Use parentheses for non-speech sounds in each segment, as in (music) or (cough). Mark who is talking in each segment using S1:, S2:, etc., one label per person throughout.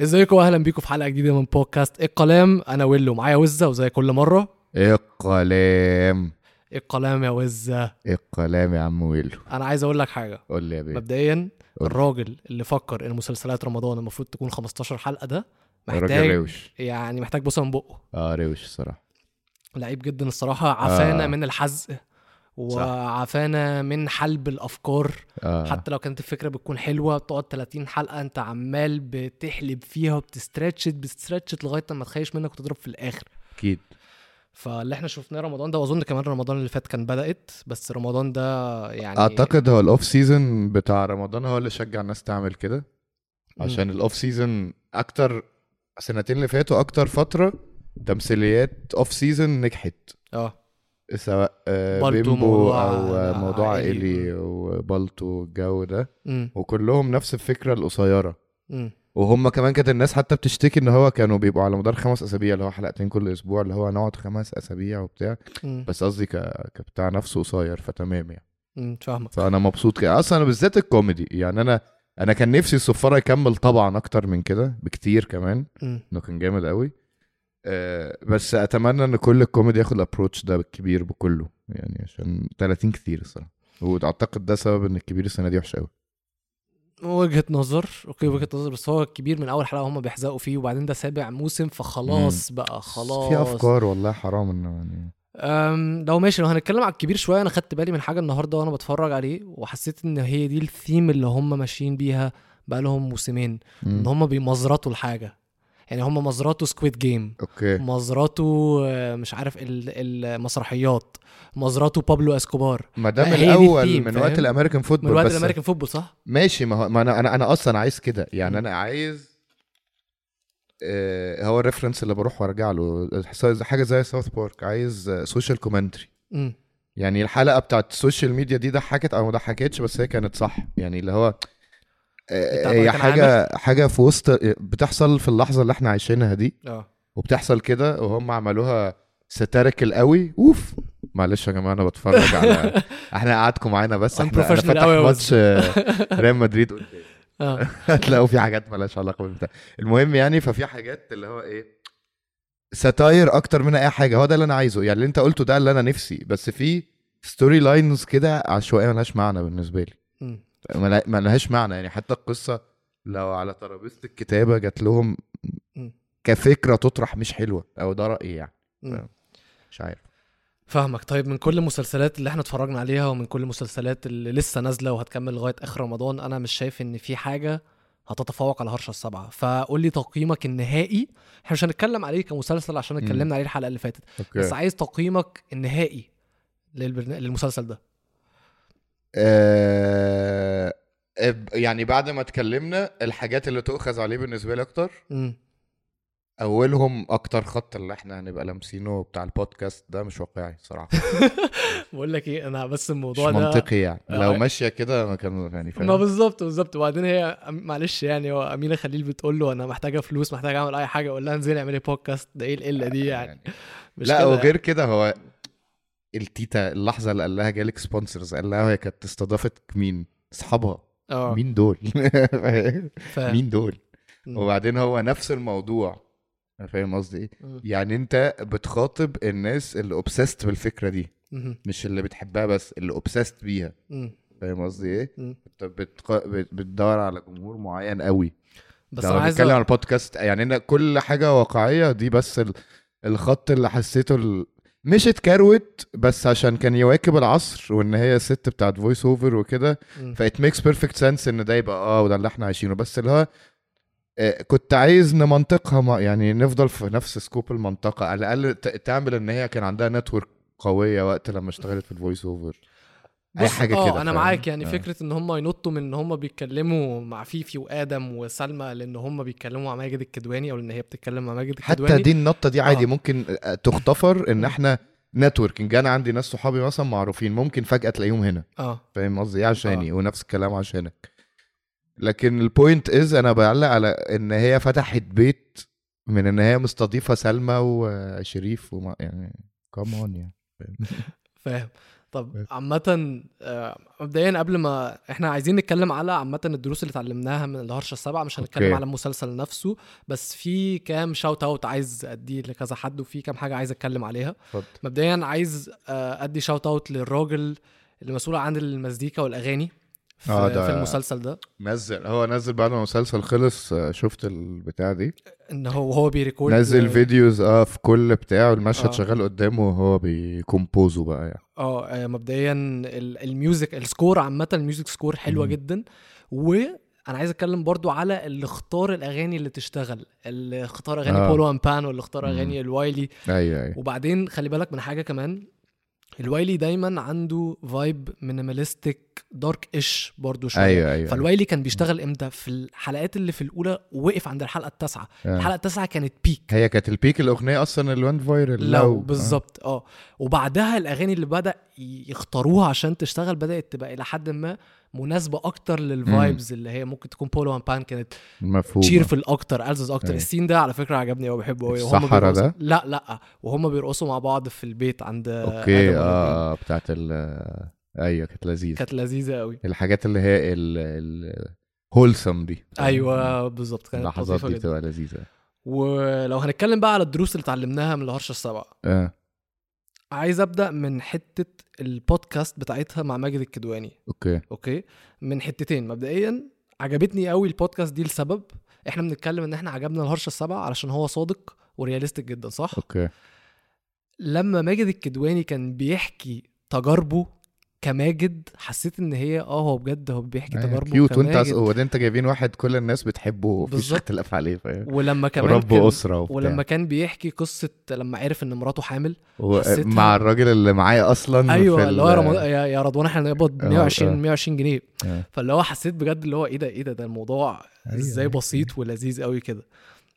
S1: ازيكم واهلا بيكم في حلقة جديدة من بودكاست القلام؟ أنا ويلو معايا وزة وزي كل مرة.
S2: القلام؟
S1: القلام يا وزة؟
S2: القلام يا عم ويلو؟
S1: أنا عايز أقول لك حاجة.
S2: قول لي يا بيه.
S1: مبدئيا. الراجل اللي فكر ان مسلسلات رمضان المفروض تكون 15 حلقة ده محتاج
S2: روش.
S1: يعني محتاج بوسة من بقه.
S2: آه روش الصراحة.
S1: لعيب جدا الصراحة عافانا
S2: آه.
S1: من الحزق. وعافانا من حلب الأفكار.
S2: آه.
S1: حتى لو كانت الفكرة بتكون حلوة بتقعد 30 حلقة أنت عمال بتحلب فيها وبت stretch بت stretch لغاية ما تخيش منك وتضرب في الآخر.
S2: أكيد.
S1: فاللي إحنا شفناه رمضان ده وأظن كمان رمضان اللي فات كان بدأت بس رمضان ده يعني
S2: أعتقد هو ال off season بتاع رمضان هو اللي شجع الناس تعمل كده. عشان ال off season أكتر سنتين اللي فاتوا أكتر فترة تمثيليات off season نجحت.
S1: آه.
S2: سواء آه، بيمبو أو موضوع
S1: عائلي.
S2: عائلي وبالتو الجو ده. وكلهم نفس الفكرة
S1: القصيرة.
S2: وهم كمان كانت الناس حتى بتشتكي إن هو كانوا بيبقوا على مدار خمس أسابيع اللي هو حلقتين كل أسبوع اللي هو نقعد خمس أسابيع وبتاع.
S1: امم
S2: بس قصدي ك... كبتاع نفسه قصير فتمام يعني.
S1: فاهمك.
S2: فأنا مبسوط كده. أصلا بالذات الكوميدي. يعني أنا أنا كان نفسي الصفارة يكمل طبعا أكتر من كده بكتير كمان. إنه كان جامد قوي بس أتمنى إن كل الكوميدي ياخد ال approach ده بالكبير بكله يعني عشان 30 كتير الصراحة. وأعتقد ده سبب إن الكبير السنة دي وحشة قوي
S1: وجهة نظر okay وجهة نظر بس هو الكبير من أول حلقة هم بيحزقوا فيه وبعدين ده سابع موسم فخلاص بقى خلاص
S2: في أفكار والله حرام إنه يعني.
S1: أم لو ماشي لو هنتكلم على الكبير شوية أنا خدت بالي من حاجة النهارده وأنا بتفرج عليه وحسيت إن هي دي الثيم اللي هم ماشيين بيها بقالهم موسمين إن
S2: مم.
S1: هم بيمزرطوا الحاجة. يعني هم مزرطوا سكويد جيم
S2: أوكي.
S1: مزرطوا آه، مش عارف ال- المسرحيات مزرطوا بابلو اسكوبار
S2: ما ده من
S1: الأول
S2: من؟ وقت الأمريكان
S1: من
S2: فوتبول
S1: وقت
S2: بس.
S1: الأمريكان فوتبول صح؟
S2: ماشي ما هو ما أنا أنا أنا أصلا عايز كده. يعني
S1: مم.
S2: أنا عايز آه، هو الريفرنس اللي بروح وأرجع له حاجة زي ساوث بارك عايز سوشيال كومنتري يعني الحلقة بتاعت السوشيال ميديا دي ضحكت أو ما ضحكتش بس هي كانت صح. يعني اللي هو هي
S1: بركان
S2: حاجة حاجة في وسط بتحصل في اللحظة اللي إحنا عايشينها دي.
S1: آه.
S2: وبتحصل كده وهم عملوها satirical قوي. أوف! معلش يا جماعة أنا بتفرج على (laughs) إحنا قعدكم معانا بس إحنا
S1: أنا
S2: فاتح
S1: يا
S2: ماتش آه، (laughs) ريال مدريد قدام (laughs)
S1: آه.
S2: هتلاقوا في حاجات مالهاش علاقة بالبتاع. المهم يعني ففي حاجات اللي هو إيه satire أكتر من أي حاجة. هو ده اللي أنا عايزه. يعني اللي أنت قلته ده اللي أنا نفسي. بس في story lines كده عشوائية ملهاش معنى بالنسبة لي.
S1: مم.
S2: ملا- ملهاش معنى يعني. حتى القصة لو على ترابيزة الكتابة جات لهم. كفكرة تطرح مش حلوة. أو ده رأيي يعني. مش عارف.
S1: فاهمك. طيب من كل المسلسلات اللي إحنا اتفرجنا عليها ومن كل المسلسلات اللي لسه نازلة وهتكمل لغاية آخر رمضان أنا مش شايف إن في حاجة هتتفوق على هرشة السبعة. فقول لي تقييمك النهائي. إحنا مش هنتكلم عليه كمسلسل عشان. اتكلمنا عليه الحلقة اللي فاتت. بس
S2: أوكي
S1: عايز تقييمك النهائي للبرن... للمسلسل ده.
S2: آه يعني بعد ما اتكلمنا الحاجات اللي تؤخذ عليه بالنسبة لي
S1: أكتر
S2: أولهم أكتر خط اللي إحنا هنبقى لامسينه بتاع البودكاست ده مش واقعي صراحة. (laughs)
S1: بقول لك إيه أنا بس
S2: مش
S1: الموضوع ده
S2: منطقي يعني.
S1: آه.
S2: لو ماشية كده ما كان يعني
S1: ما
S2: فاهم
S1: بالظبط بالظبط. وبعدين هي معلش يعني هو أمينة خليل بتقول له أنا محتاجة فلوس محتاجة أعمل أي حاجة أقول لها انزلي اعملي بودكاست ده إيه القلة دي يعني؟ مش
S2: لا وغير كده هو التيتا اللحظة اللي قال لها جالك sponsors قال لها هي كانت استضافت مين أصحابها
S1: آه
S2: مين دول (laughs)
S1: فاهم.
S2: مين دول
S1: مم.
S2: وبعدين هو نفس الموضوع فاهم قصدي
S1: إيه.
S2: يعني أنت بتخاطب الناس اللي obsessed بالفكرة دي
S1: مم.
S2: مش اللي بتحبها بس اللي obsessed بيها. فاهم قصدي
S1: إيه.
S2: أنت بتق... بت- بتدور على جمهور معين قوي
S1: بس أنا عايز أ-
S2: على البودكاست يعني أنا كل حاجة واقعية دي بس ال... الخط اللي حسيته ال... مش اتكروت بس عشان كان يواكب العصر وان هي ست بتاعت voice over وكده
S1: مم.
S2: ف it makes perfect sense إن ده يبقى آه وده اللي إحنا عايشينه. بس اللي هو آه، كنت عايز نمنطقها يعني نفضل في نفس scope المنطقة. على الأقل تعمل إن هي كان عندها network قوية وقت لما اشتغلت في ال voice over
S1: أي
S2: حاجة
S1: آه
S2: كده أنا؟
S1: معاك يعني
S2: آه.
S1: فكرة إن هم ينطوا من إن هم بيتكلموا مع فيفي وآدم وسلمى لإن هم بيتكلموا مع ماجد الكدواني أو لأن هي بتتكلم مع ماجد الكدواني.
S2: حتى دي النطة دي عادي
S1: آه.
S2: ممكن آه، تتغفر
S1: إن.
S2: إحنا networking أنا عندي ناس صحابي مثلا معروفين ممكن فجأة تلاقيهم هنا.
S1: آه.
S2: فاهم قصدي؟ إيه؟ عشاني ونفس الكلام عشانك. لكن ال point is أنا بعلق على إن هي فتحت بيت من إن هي مستضيفة سلمى وشريف وما يعني كمان يعني. (laughs)
S1: فاهم. طب عامة آه، مبدئيا قبل ما إحنا عايزين نتكلم على عامة الدروس اللي اتعلمناها من الهرشة السبعة مش هنتكلم
S2: okay.
S1: على المسلسل نفسه بس في كام shout out عايز أديه لكذا حد وفي كام حاجة عايز أتكلم عليها. مبدئيا عايز آه، أدي shout out للراجل اللي مسؤول عن المزيكا والأغاني. في,
S2: آه، ده-
S1: في المسلسل ده
S2: نزل هو نزل بعد ما المسلسل خلص آه، شفت البتاع دي
S1: إن هو وهو بي record
S2: نزل videos آه في كل بتاع المشهد
S1: آه.
S2: شغال قدامه وهو بي compose ه بقى يعني
S1: آه آه، مبدئيا ال- ال music ال score عامة ال music score حلوة
S2: مم.
S1: جدا وأنا عايز أتكلم برضو على اللي اختار الأغاني اللي تشتغل اللي اختار أغاني
S2: آه.
S1: بولو إن بان واللي اختار. أغاني الوايلي
S2: أيوه أيوه
S1: وبعدين خلي بالك من حاجة كمان الوايلي دايما عنده vibe minimalistic dark-ish برضو شوية.
S2: أيوه أيوه
S1: فالوايلي كان بيشتغل إمتى؟ في الحلقات اللي في الأولى وقف عند الحلقة التاسعة.
S2: آه.
S1: الحلقة التاسعة كانت peak
S2: هي كانت ال peak الأغنية أصلا اللي went viral
S1: لو بالظبط آه. وبعدها الأغاني اللي بدأ يختاروها عشان تشتغل بدأت تبقى إلى حد ما مناسبة أكتر لل vibes اللي هي ممكن تكون بولو ان بان كانت
S2: مفهوم
S1: cheerful أكتر ال zest أكتر.
S2: أيوة.
S1: ال scene ده على فكرة عجبني قوي بحبه قوي
S2: الصحرا ده؟
S1: لا لا. وهم بيرقصوا مع بعض في البيت عند
S2: okay. آه بتاعت ال أيوه كانت لذيذة.
S1: كانت لذيذة قوي
S2: الحاجات اللي هي ال wholesome دي.
S1: أيوه بالظبط. كانت
S2: اللحظات دي بتبقى لذيذة.
S1: ولو هنتكلم بقى على الدروس اللي اتعلمناها من الهرشة السبعه
S2: آه.
S1: عايز أبدأ من حتة البودكاست بتاعتها مع ماجد الكدواني.
S2: okay.
S1: okay؟ من حتتين. مبدئيا عجبتني قوي البودكاست دي لسبب إحنا بنتكلم إن إحنا عجبنا الهرشه السبعه علشان هو صادق و realistic جدا صح؟
S2: okay.
S1: لما ماجد الكدواني كان بيحكي تجاربه كماجد حسيت إن هي آه هو بجد هو بيحكي تجاربه cute
S2: وأنت ده أنت جايبين واحد كل الناس بتحبه ومفيش. اختلاف عليه فاهم
S1: ولما كمان
S2: ورب
S1: كان
S2: أسرة وبتاع
S1: ولما كان بيحكي قصة لما عرف إن مراته حامل
S2: و- مع الراجل اللي معايا
S1: أصلا
S2: أيوه
S1: اللي هو رمضان يا يا رضوان إحنا نقبض
S2: آه،
S1: 120
S2: آه.
S1: 120 جنيه
S2: آه.
S1: فاللي هو حسيت بجد اللي هو إيه ده إيه ده ده الموضوع
S2: أيوة،
S1: إزاي
S2: أيوة.
S1: بسيط ولذيذ قوي كده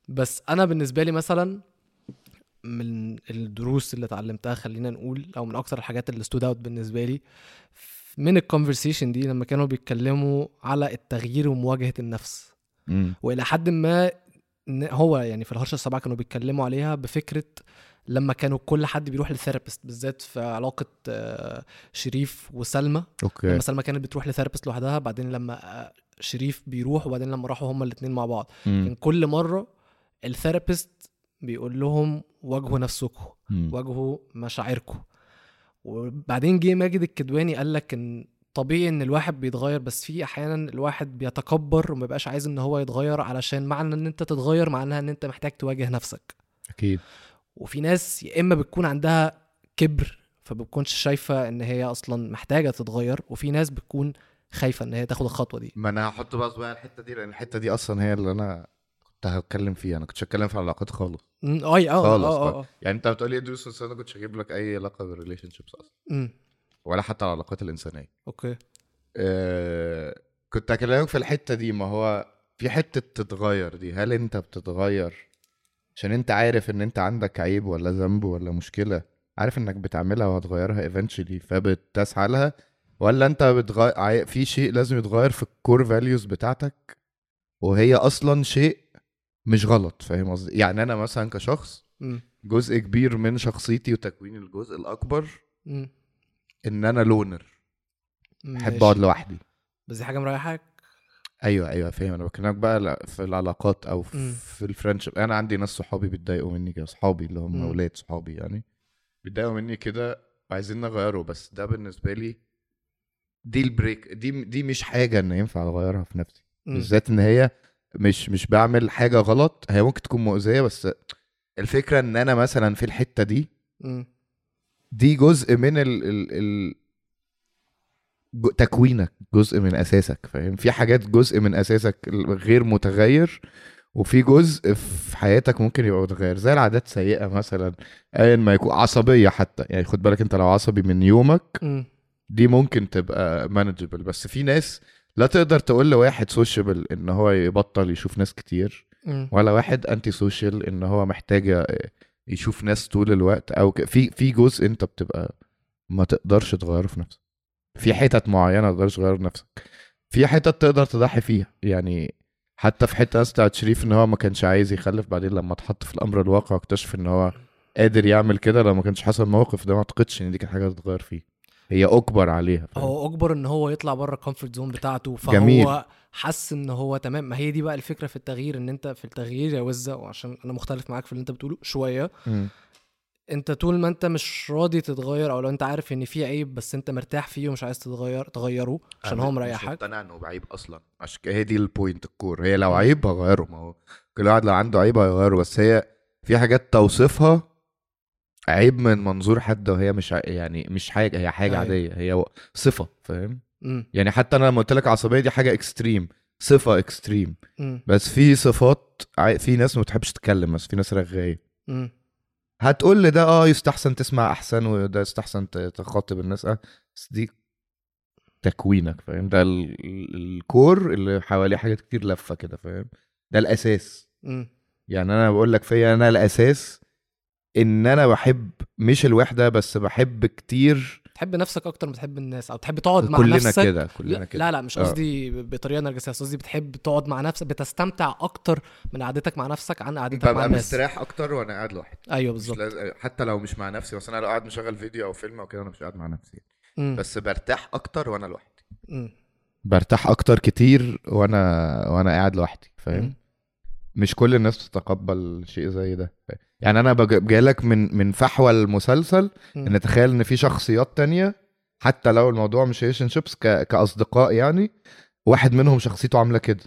S1: بس أنا بالنسبة لي مثلا من الدروس اللي اتعلمتها خلينا نقول أو من أكتر الحاجات اللي stood out بالنسبة لي من ال conversation دي لما كانوا بيتكلموا على التغيير ومواجهة النفس
S2: مم.
S1: وإلى حد ما هو يعني في الهرشة السبعه كانوا بيتكلموا عليها بفكرة لما كانوا كل حد بيروح ل therapist بالذات في علاقة آه، شريف وسلمى
S2: okay
S1: لما سلمى كانت بتروح ل therapist لوحدها بعدين لما آه، شريف بيروح وبعدين لما راحوا هما الاثنين مع بعض
S2: مم.
S1: كان كل مرة ال therapist بيقول لهم واجهوا نفسكم. واجهوا مشاعركم. وبعدين جه ماجد الكدواني قال لك إن طبيعي إن الواحد بيتغير بس في أحيانا الواحد بيتكبر وما بيبقاش عايز إن هو يتغير علشان معنى إن أنت تتغير معناها إن أنت محتاج تواجه نفسك.
S2: أكيد.
S1: وفي ناس يا إما بتكون عندها كبر فبتكونش شايفة إن هي أصلا محتاجة تتغير وفي ناس بتكون خايفة إن هي تاخد الخطوة دي.
S2: ما أنا هحط بقى صباعي الحتة دي لأن الحتة دي أصلا هي اللي أنا كنت هتكلم فيها. أنا كنتش هتكلم في العلاقات خالص.
S1: أه
S2: خالص أه
S1: أه.
S2: يعني أنت بتقول لي ادرس بس أنا كنتش هجيب لك أي علاقة بال relationships
S1: أصلا
S2: ولا حتى العلاقات الإنسانية.
S1: okay.
S2: آه كنت هكلمك في الحتة دي. ما هو في حتة تتغير دي. هل أنت بتتغير عشان أنت عارف إن أنت عندك عيب ولا ذنب ولا مشكلة؟ عارف إنك بتعملها وهتغيرها eventually فبتسعى لها؟ ولا أنت بتغير في شيء لازم يتغير في ال core values بتاعتك؟ وهي أصلا شيء مش غلط فاهم قصدي؟ يعني أنا مثلا كشخص جزء كبير من شخصيتي وتكوين الجزء
S1: الأكبر
S2: إن أنا loner بحب. أقعد لوحدي.
S1: بس دي حاجة مريحاك؟
S2: أيوه أيوه فاهم. أنا بكلمك بقى في العلاقات
S1: أو.
S2: في, في ال friendship أنا عندي ناس صحابي بيتضايقوا مني كده صحابي اللي هم. أولاد صحابي يعني بيتضايقوا مني كده وعايزين نغيره بس ده بالنسبة لي دي ال break دي دي مش حاجة إن ينفع أغيرها في نفسي. بالذات إن هي مش مش بعمل حاجة غلط. هي ممكن تكون مؤذية بس الفكرة إن أنا مثلا في الحتة دي دي جزء من ال ال ال تكوينك جزء من أساسك فاهم؟ في حاجات جزء من أساسك غير متغير وفي جزء في حياتك ممكن يبقى متغير. زي العادات سيئة مثلا ايا ما يكون عصبية حتى. يعني خد بالك أنت لو عصبي من يومك دي ممكن تبقى مانجبل بس في ناس لا تقدر تقول لواحد sociable إن هو يبطل يشوف ناس كتير
S1: أمم،
S2: ولا واحد anti-social إن هو محتاج يشوف ناس طول الوقت أو ك- في في جزء أنت بتبقى ما تقدرش تغيره في نفسك. في حتت معينة ما تقدرش تغيرها في نفسك. في حتت تقدر تضحي فيها. يعني حتى في حتة بتاعت شريف إن هو ما كانش عايز يخلف بعدين لما اتحط في الأمر الواقع واكتشف إن هو قادر يعمل كده لو ما كانش حصل الموقف ده ما أعتقدش إن دي كانت حاجة تتغير فيه. هي أجبر عليها فاهم؟
S1: هو أجبر إن هو يطلع بره ال comfort zone بتاعته فهو
S2: جميل.
S1: حس إن هو تمام ما هي دي بقى الفكرة في التغيير إن أنت في التغيير يا وزة وعشان أنا مختلف معاك في اللي أنت بتقوله شوية
S2: مم.
S1: أنت طول ما أنت مش راضي تتغير أو لو أنت عارف إن في عيب بس أنت مرتاح فيه ومش عايز تتغير تغيره عشان هو
S2: مش
S1: مريحك
S2: مقتنع إنه بعيب أصلا عشان هي دي ال point ال core هي لو عيب هغيره ما هو كل واحد لو عنده عيب هيغيره بس هي في حاجات توصيفها عيب من منظور حد وهي مش ع- يعني مش حاجة هي حاجة
S1: أيوة.
S2: عادية هي صفة فاهم؟ يعني حتى أنا لما قلت لك عصبية دي حاجة extreme صفة
S1: extreme
S2: بس في صفات في ناس ما بتحبش تتكلم بس في ناس
S1: رغاية.
S2: هتقول لي ده آه يستحسن تسمع أحسن وده يستحسن تخاطب الناس آه بس دي تكوينك فاهم؟ ده ال- ال- ال core اللي حواليه حاجات كتير لفة كده فاهم؟ ده الأساس.
S1: امم
S2: يعني أنا بقول لك فيا أنا الأساس إن أنا بحب مش الوحدة بس بحب كتير
S1: تحب نفسك أكتر ما تحب الناس أو تحب تقعد مع
S2: كلنا
S1: نفسك؟
S2: كده كلنا
S1: لا,
S2: كده.
S1: لا لا مش
S2: آه.
S1: قصدي بطريقة نرجسية بس قصدي بتحب تقعد مع نفسك بتستمتع أكتر من قعدتك مع نفسك عن قعدتك مع
S2: ببقى
S1: الناس.
S2: مستريح أكتر وأنا قاعد لوحدي.
S1: أيوه
S2: مش
S1: بالظبط.
S2: لازم حتى لو مش مع نفسي بس أنا لو قاعد مشغل فيديو أو فيلم أو كده أنا مش قاعد مع نفسي.
S1: مم.
S2: بس برتاح أكتر وأنا لوحدي. برتاح أكتر كتير وأنا وأنا قاعد لوحدي فاهم. مش كل الناس تتقبل شيء زي ده. يعني أنا جايلك من من فحوى المسلسل. إن تخيل إن في شخصيات تانية حتى لو الموضوع مش ريليشن شيبس كأصدقاء يعني واحد منهم شخصيته عاملة كده.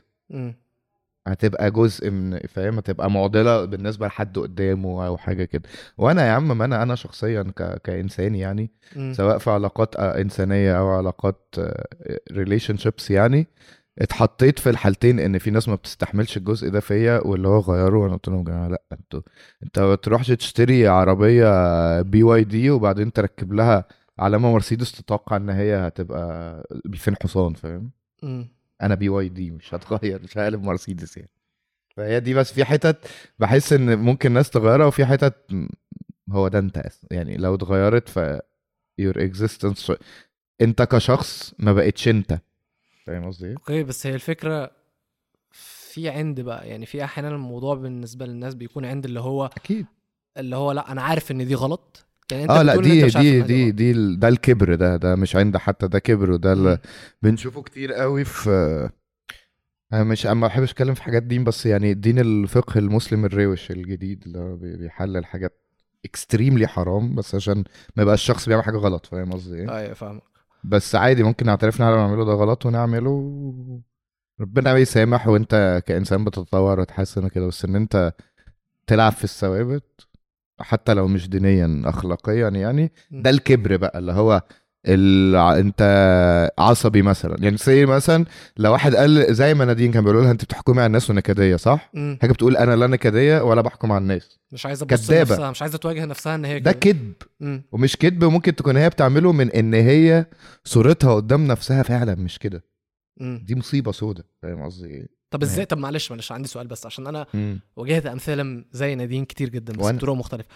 S2: هتبقى جزء من فاهم هتبقى معضلة بالنسبة لحد قدامه أو حاجة كده وأنا يا عم ما أنا أنا شخصيا ك... كانسان يعني
S1: مم.
S2: سواء في علاقات آه، إنسانية أو علاقات relationships يعني اتحطيت في الحالتين إن في ناس ما بتستحملش الجزء ده فيا واللي هو غيره وأنا قلت لهم يا جماعة لأ أنتوا انت ما تروحش تشتري عربية بي واي دي وبعدين تركب لها علامه مرسيدس تتوقع إن هي هتبقى 2000 حصان فاهم. أنا بي واي دي مش هتغير مش هقلب مرسيدس يعني فهي دي بس في حتت بحس إن ممكن ناس تغيرها وفي حتت هو ده أنت. يعني لو اتغيرت ف your existence أنت كشخص ما بقتش أنت فاهم قصدي إيه؟
S1: أوكي بس هي الفكرة في عند بقى يعني في أحيانا الموضوع بالنسبة للناس بيكون عند اللي هو
S2: أكيد
S1: اللي هو لأ أنا عارف إن دي غلط يعني
S2: أنت
S1: آه لأ
S2: دي
S1: أنت
S2: دي دي. دي ده الكبر ده ده مش عند حتى ده كبر وده
S1: مم.
S2: ال- بنشوفه كتير قوي في أنا مش ما بحبش أتكلم في حاجات دين بس يعني دين الفقه المسلم الروش الجديد اللي بيحلل حاجات اكستريملي حرام بس عشان ما يبقاش الشخص بيعمل حاجة غلط فاهم قصدي إيه
S1: أيوه فاهمك
S2: بس عادي ممكن نعترف إن إحنا بنعمله ده غلط ونعمله ربنا بيسامح وانت كإنسان بتتطور وتحسن كده بس إن انت تلعب في الثوابت حتى لو مش دينيا اخلاقيا يعني. ده الكبر بقى اللي هو. انت عصبي مثلا يعني زي مثلا لو واحد قال زي ما نادين كان بيقول لها انت بتحكمي على الناس ونكدية صح؟
S1: مم.
S2: حاجة بتقول أنا لا نكدية ولا بحكم على الناس
S1: مش عايزة تبص
S2: كدابة.
S1: لنفسها مش عايزة تواجه نفسها إن هي
S2: ده. كذب. ومش كذب ممكن تكون هي بتعمله من إن هي صورتها قدام نفسها فعلا مش كده. دي مصيبة سودة فاهم قصدي إيه؟
S1: طب إزاي طب معلش معلش عندي سؤال بس عشان أنا
S2: مم.
S1: واجهت أمثلة زي نادين كتير جدا بس. بطرق مختلفة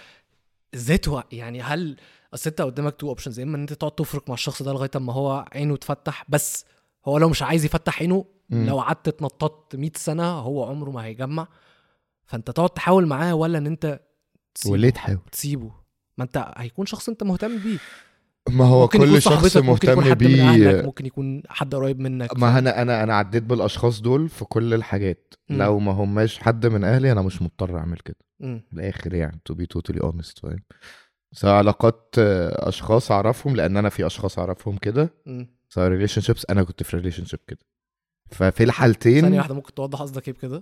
S1: إزاي. يعني هل اصل انت قدامك two options يا إما إن أنت تقعد تفرك مع الشخص ده لغاية أما هو عينه تفتح بس هو لو مش عايز يفتح عينه
S2: مم.
S1: لو قعدت تنطط 100 سنة هو عمره ما هيجمع. فأنت تقعد تحاول معاه ولا إن أنت تسيبه؟
S2: وليه تحاول؟
S1: تسيبه. ما أنت هيكون شخص أنت مهتم بيه.
S2: ما هو
S1: ممكن يكون
S2: كل شخص
S1: صاحبتك ممكن يكون
S2: مهتم بيه.
S1: ممكن يكون حد قريب منك.
S2: ما أنا أنا أنا عديت بالأشخاص دول في كل الحاجات.
S1: مم.
S2: لو ما هماش حد من أهلي أنا مش مضطر أعمل كده. في الآخر يعني to be totally honest فاهم؟ سواء علاقات آه، أشخاص أعرفهم لأن أنا في أشخاص أعرفهم كده. سواء relationships أنا كنت في relationship كده. ففي
S1: ثانية
S2: الحالتين
S1: واحدة ممكن توضح قصدك إيه بكده؟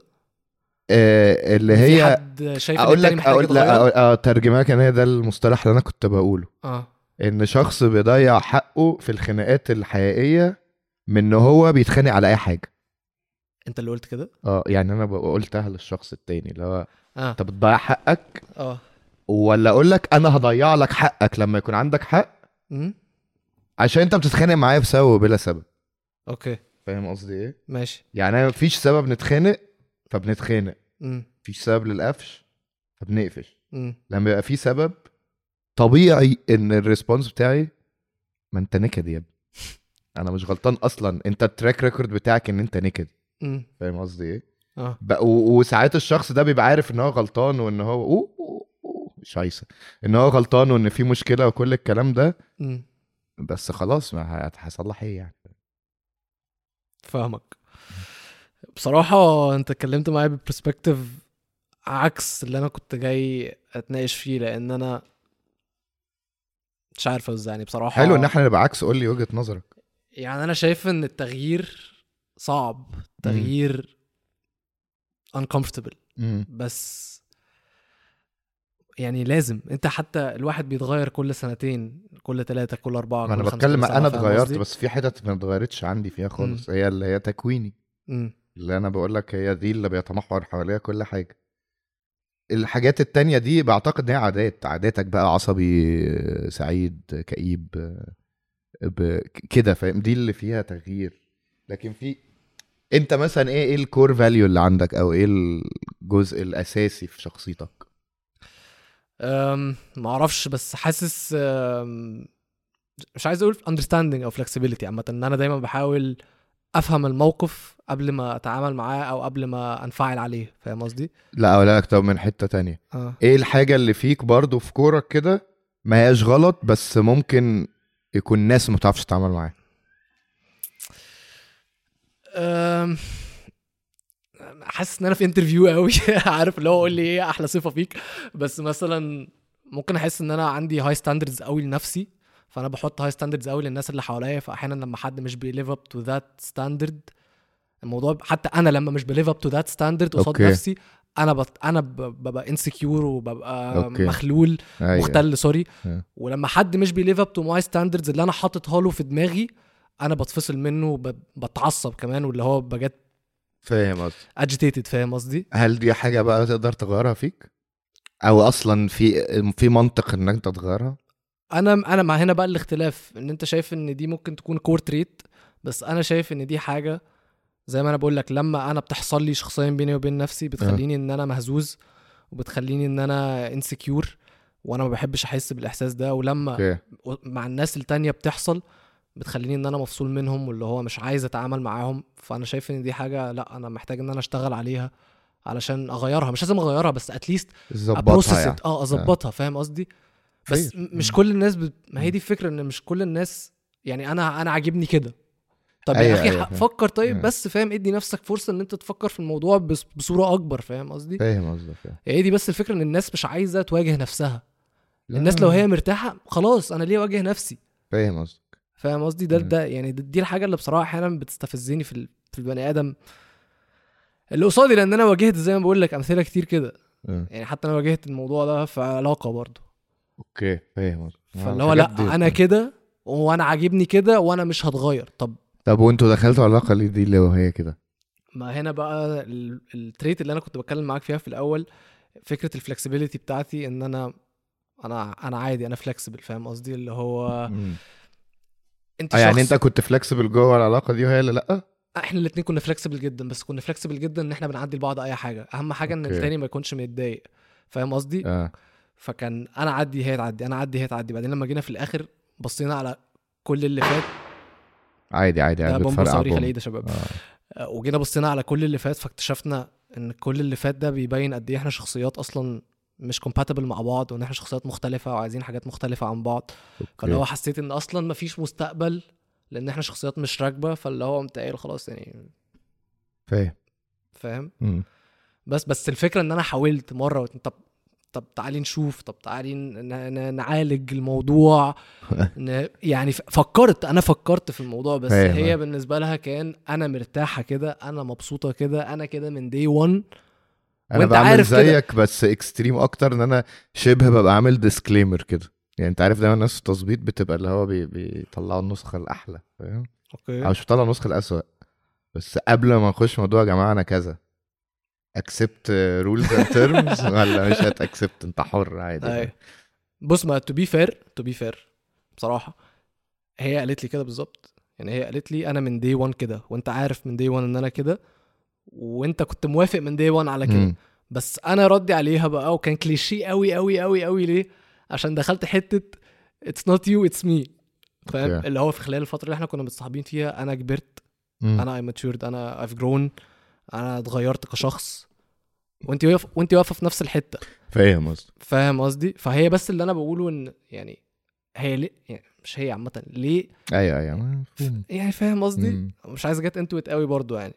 S2: آه اللي هي
S1: حد شايف أقول
S2: لك أقول لا آه ترجمها كان هي ده المصطلح اللي أنا كنت بقوله.
S1: آه.
S2: إن شخص بيضيع حقه في الخناقات الحقيقية من إن هو بيتخانق على أي حاجة.
S1: أنت اللي قلت كده؟
S2: آه يعني أنا قلتها للشخص التاني اللي هو
S1: آه.
S2: أنت بتضيع حقك
S1: آه.
S2: ولا أقول لك أنا هضيع لك حقك لما يكون عندك حق؟
S1: امم
S2: عشان أنت بتتخانق معايا بسبب وبلا سبب.
S1: okay.
S2: فاهم قصدي إيه؟
S1: ماشي.
S2: يعني أنا مفيش سبب نتخانق فبنتخانق.
S1: امم
S2: مفيش سبب للقفش فبنقفش.
S1: امم
S2: لما يبقى في سبب طبيعي إن ال response بتاعي ما أنت نكد يا ابني. (laughs) أنا مش غلطان أصلا. أنت ال track record بتاعك إن أنت نكد.
S1: امم
S2: فاهم قصدي إيه؟ آه. وساعات الشخص ده بيبقى عارف إن هو غلطان وإن هو أوه شايسه إن هو غلطان وإن في مشكلة وكل الكلام ده بس خلاص ما هصلح إيه يعني؟
S1: فاهمك. بصراحة أنت اتكلمت معايا ببرسبكتيف عكس اللي أنا كنت جاي أتناقش فيه لأن أنا مش عارف إزاي يعني بصراحة
S2: حلو إن إحنا نبقى عكس قول لي وجهة نظرك.
S1: يعني أنا شايف إن التغيير صعب تغيير uncomfortable.
S2: مم.
S1: بس يعني لازم. انت حتى الواحد بيتغير كل سنتين كل ثلاثة كل
S2: أنا
S1: كل خمسة،
S2: بتكلم
S1: أنا
S2: اتغيرت؟ بس في حتت ما اتغيرتش عندي فيها خالص. هي اللي هي تكويني.
S1: مم.
S2: اللي أنا بقول لك هي دي اللي بيتمحور حواليها كل حاجة. الحاجات التانية دي بعتقد إن هي عادات. عاداتك بقى عصبي سعيد كئيب كده فاهم؟ دي اللي فيها تغيير. لكن في أنت مثلا إيه إيه ال core value اللي عندك أو إيه الجزء الأساسي في شخصيتك؟
S1: أعرفش بس حاسس مش عايز أقول understanding أو flexibility عامة إن أنا دايما بحاول أفهم الموقف قبل ما أتعامل معاه أو قبل ما أنفعل عليه فاهم قصدي؟
S2: لا أقول لك طب من حتة تانية.
S1: آه.
S2: إيه الحاجة اللي فيك برضو في كورك كده ما هياش غلط بس ممكن يكون ناس ما بتعرفش تتعامل معاه؟
S1: حاسس إن أنا في interview قوي (laughs) عارف اللي هو قول لي إيه أحلى صفة فيك بس مثلا ممكن أحس إن أنا عندي high standards قوي لنفسي فأنا بحط high standards قوي للناس اللي حواليا فاحيانا لما حد مش بي live up to that standard الموضوع حتى أنا لما مش ب live up to that standard
S2: قصاد.
S1: نفسي أنا بط... أنا. ببقى insecure وببقى
S2: okay.
S1: مخلول
S2: أيوة.
S1: مختل سوري
S2: آه.
S1: ولما حد مش بي live up to my standards اللي أنا حاططها له في دماغي أنا بتفصل منه وب- بتعصب كمان واللي هو بجد
S2: فاهم قصدي.
S1: agitated فاهم قصدي؟
S2: هل دي حاجة بقى تقدر تغيرها فيك؟ أو أصلا في في منطق انك أنت تغيرها؟
S1: أنا أنا مع هنا بقى الاختلاف إن أنت شايف إن دي ممكن تكون core trait بس أنا شايف إن دي حاجة زي ما أنا بقول لك لما أنا بتحصل لي شخصيا بيني وبين نفسي بتخليني إن أنا مهزوز وبتخليني إن أنا insecure وأنا ما بحبش أحس بالإحساس ده ولما
S2: okay.
S1: مع الناس التانية بتحصل بتخليني إن أنا مفصول منهم واللي هو مش عايز أتعامل معاهم. فأنا شايف إن دي حاجة لأ أنا محتاج إن أنا أشتغل عليها علشان أغيرها. مش لازم أغيرها بس اتليست ابروسس
S2: يعني.
S1: آه أظبطها فاهم قصدي؟ بس
S2: خير.
S1: م- مش كل الناس بت... ما هي دي الفكرة إن مش كل الناس يعني أنا أنا عاجبني كده. طب
S2: أيوة،
S1: يا أخي
S2: أيوة،.
S1: فكر طيب
S2: أيوة.
S1: بس فاهم؟ إدي نفسك فرصة إن أنت تفكر في الموضوع بس بصورة أكبر فاهم قصدي؟
S2: فاهم قصدك.
S1: هي دي بس الفكرة إن الناس مش عايزة تواجه نفسها.
S2: لا،
S1: الناس لو هي مرتاحة خلاص أنا ليه أواجه نفسي؟
S2: فاهم قصدك.
S1: فاهم قصدي؟ ده. ده يعني دي الحاجة اللي بصراحة أحيانا بتستفزني في في البني آدم. اللي قصادي لأن أنا واجهت زي ما بقول لك أمثلة كتير كده. يعني حتى أنا واجهت الموضوع ده في علاقة برضه.
S2: okay فاهم. قصدك آه،
S1: فاللي هو
S2: لأ
S1: أنا كده وأنا عاجبني كده وأنا مش هتغير. طب
S2: طب وأنتوا دخلتوا علاقة ليه؟ دي اللي وهي كده.
S1: ما هنا بقى ال- ال trait اللي أنا كنت بتكلم معاك فيها في الأول فكرة ال flexibility بتاعتي إن أنا أنا أنا عادي أنا flexible فاهم قصدي؟ اللي هو. انت
S2: آه، يعني انت كنت flexible جوه العلاقة دي وهي اللي لأ؟
S1: إحنا الاثنين كنا flexible جدا بس كنا flexible جدا إن إحنا بنعدي لبعض أي حاجة. أهم حاجة
S2: إن.
S1: التاني ما يكونش متضايق. فاهم قصدي؟
S2: آه.
S1: فكان أنا أعدي هي تعدي أنا أعدي هي تعدي. بعدين لما جينا في الآخر بصينا على كل اللي فات.
S2: عادي عادي عادي
S1: بومب
S2: بتفرقع
S1: صواريخ. العيد يا شباب.
S2: آه.
S1: آه، وجينا بصينا على كل اللي فات فاكتشفنا إن كل اللي فات ده بيبين قد إيه إحنا شخصيات أصلا مش كومباتبل مع بعض وإن إحنا شخصيات مختلفة وعايزين حاجات مختلفة عن بعض. فاللي هو حسيت إن أصلا مفيش مستقبل لإن إحنا شخصيات مش راكبة فاللي هو قمت قايل خلاص يعني
S2: فاهم.
S1: فاهم. بس بس الفكرة إن أنا حاولت مرة طب طب تعالي نشوف طب تعالي نعالج الموضوع. (laughs) ن- يعني فكرت أنا فكرت في الموضوع بس. هي بالنسبة لها كان أنا مرتاحة كده أنا مبسوطة كده أنا كده من دي 1
S2: أنا
S1: وأنت
S2: بعمل
S1: عارف كده.
S2: زيك بس extreme أكتر إن أنا شبه ببقى عامل disclaimer كده. يعني أنت عارف دايما الناس في التظبيط بتبقى اللي هو بي... بيطلعوا النسخة الأحلى فاهم؟
S1: okay.
S2: أو مش بيطلعوا النسخة الأسوأ. بس قبل ما نخش موضوع يا جماعة أنا كذا. accept rules and terms ولا مش هت accept أنت حر عادي
S1: أيوة. بص ما to be fair to be fair بصراحة هي قالت لي كده بالظبط. يعني هي قالت لي أنا من day 1 كده وأنت عارف من day 1 إن أنا كده. وانت كنت موافق من day 1 على كده. بس أنا ردي عليها بقى وكان كليشيه قوي قوي قوي قوي ليه؟ عشان دخلت حتة it's not you it's me فاهم؟
S2: okay.
S1: اللي هو في خلال الفترة اللي إحنا كنا متصاحبين فيها أنا كبرت. أنا I matured أنا I've grown أنا اتغيرت كشخص. وانت واقف وانت واقفة في نفس الحتة.
S2: فاهم قصدي.
S1: فاهم قصدي؟ فهي بس اللي أنا بقوله إن يعني هي ليه؟ يعني مش هي عامة. ليه؟
S2: أيوه أيوه.
S1: يعني فاهم قصدي. مش عايز get into قوي برضو يعني.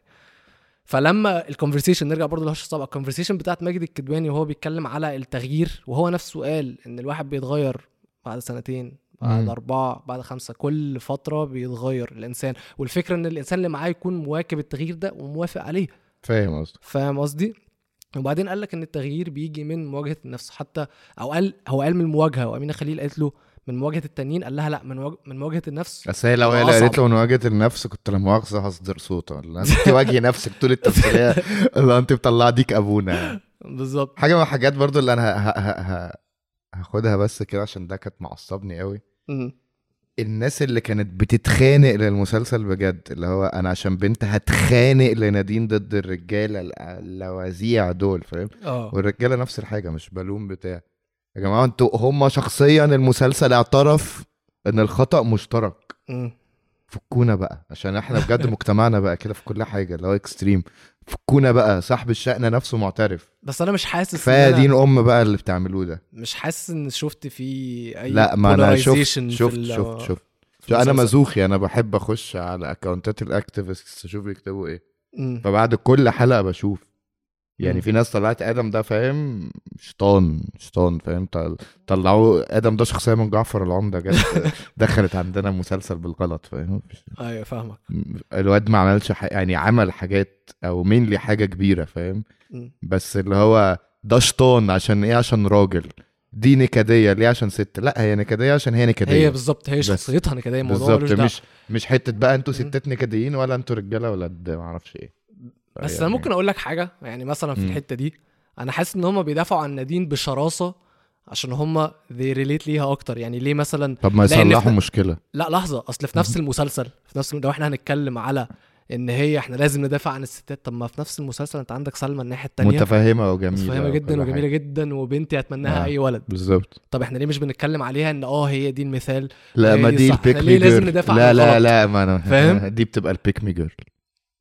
S1: فلما ال conversation نرجع برضو لهش طبعا ال conversation بتاعت ماجد الكدواني وهو بيتكلم على التغيير وهو نفسه قال إن الواحد بيتغير بعد سنتين بعد
S2: مم.
S1: أربعة بعد خمسة كل فترة بيتغير الإنسان والفكرة إن الإنسان اللي معاه يكون مواكب التغيير ده وموافق عليه
S2: فاهم قصدي
S1: فاهم قصدي؟ وبعدين قال لك إن التغيير بيجي من مواجهة النفس حتى أو قال هو قال من المواجهه وأمينة خليل قالت له من مواجهة التانيين قال لها لا من مواجهه, من مواجهة النفس.
S2: بس هي لو هي. قالت له من مواجهة النفس كنت لا مؤاخذة هصدر صوته ولا أنت تواجهي نفسك طول التمثيليه (laughs) اللي أنت بتطلع ديك أبونا.
S1: بالظبط.
S2: حاجة من الحاجات برضو اللي أنا ه... ه... ه... هاخدها بس كده عشان ده كانت معصبني قوي. الناس اللي كانت بتتخانق للمسلسل بجد اللي هو أنا عشان بنت هتخانق لنادين ضد الرجالة ال- اللوازيع دول فاهم؟
S1: آه.
S2: والرجالة نفس الحاجة مش بالون بتاع. يا جماعة أنتوا هم شخصيا المسلسل اعترف إن الخطأ مشترك. فكونا بقى عشان إحنا بجد (laughs) مجتمعنا بقى كده في كل حاجة اللي هو extreme فكونا بقى صاحب الشأن نفسه معترف.
S1: بس أنا مش حاسس كفاية دا
S2: إيه أم بقى اللي بتعملوه ده.
S1: مش حاسس إن شفت فيه أي
S2: لا ما أنا شفت شفت شفت شفت.
S1: في
S2: شو
S1: أنا.
S2: مزوخي أنا بحب أخش على account ات ال activist أشوف
S1: بيكتبوا إيه.
S2: فبعد كل حلقة بشوف. يعني. في ناس طلعت آدم ده فاهم شيطان شيطان فاهم طل- طلعوا آدم ده شخصية من جعفر العمدة جت (laughs) دخلت عندنا مسلسل بالغلط فاهم
S1: أيوه فاهمك
S2: الواد ما عملش ح... يعني عمل حاجات أو مين لي حاجة كبيرة فاهم. بس اللي هو ده شيطان عشان إيه عشان راجل دي نكدية ليه عشان ست لا هي نكدية عشان هي نكدية
S1: هي بالظبط هي. شخصيتها نكدية الموضوع
S2: بالظبط. مش مش حتة بقى
S1: أنتوا.
S2: ستات نكديين ولا أنتوا رجالة ولاد ما أعرفش إيه
S1: بس
S2: يعني-
S1: أنا ممكن أقول لك حاجة يعني مثلا في
S2: مم.
S1: الحتة دي أنا حاسس إن هم بيدافعوا عن نادين بشراسة عشان هم they relate ليها أكتر يعني ليه مثلا
S2: طب ما يصلحوا
S1: في-
S2: مشكلة
S1: لا لحظة أصل في نفس المسلسل في نفس لو إحنا هنتكلم على إن هي إحنا لازم ندافع عن الستات طب ما في نفس المسلسل أنت عندك سلمى الناحية التانية
S2: متفهمة وجميلة
S1: متفهمة جدا وجميلة
S2: حاجة.
S1: جدا وبنتي أتمناها
S2: آه.
S1: أي ولد
S2: بالظبط
S1: طب إحنا ليه مش بنتكلم عليها إن آه هي دي المثال
S2: لا
S1: هي
S2: ما
S1: دي.
S2: ال
S1: pick
S2: me
S1: ليه لازم ندافع
S2: لا لا؟ لا ما أنا
S1: فاهم؟ (laughs)
S2: دي بتبقى ال pick me girl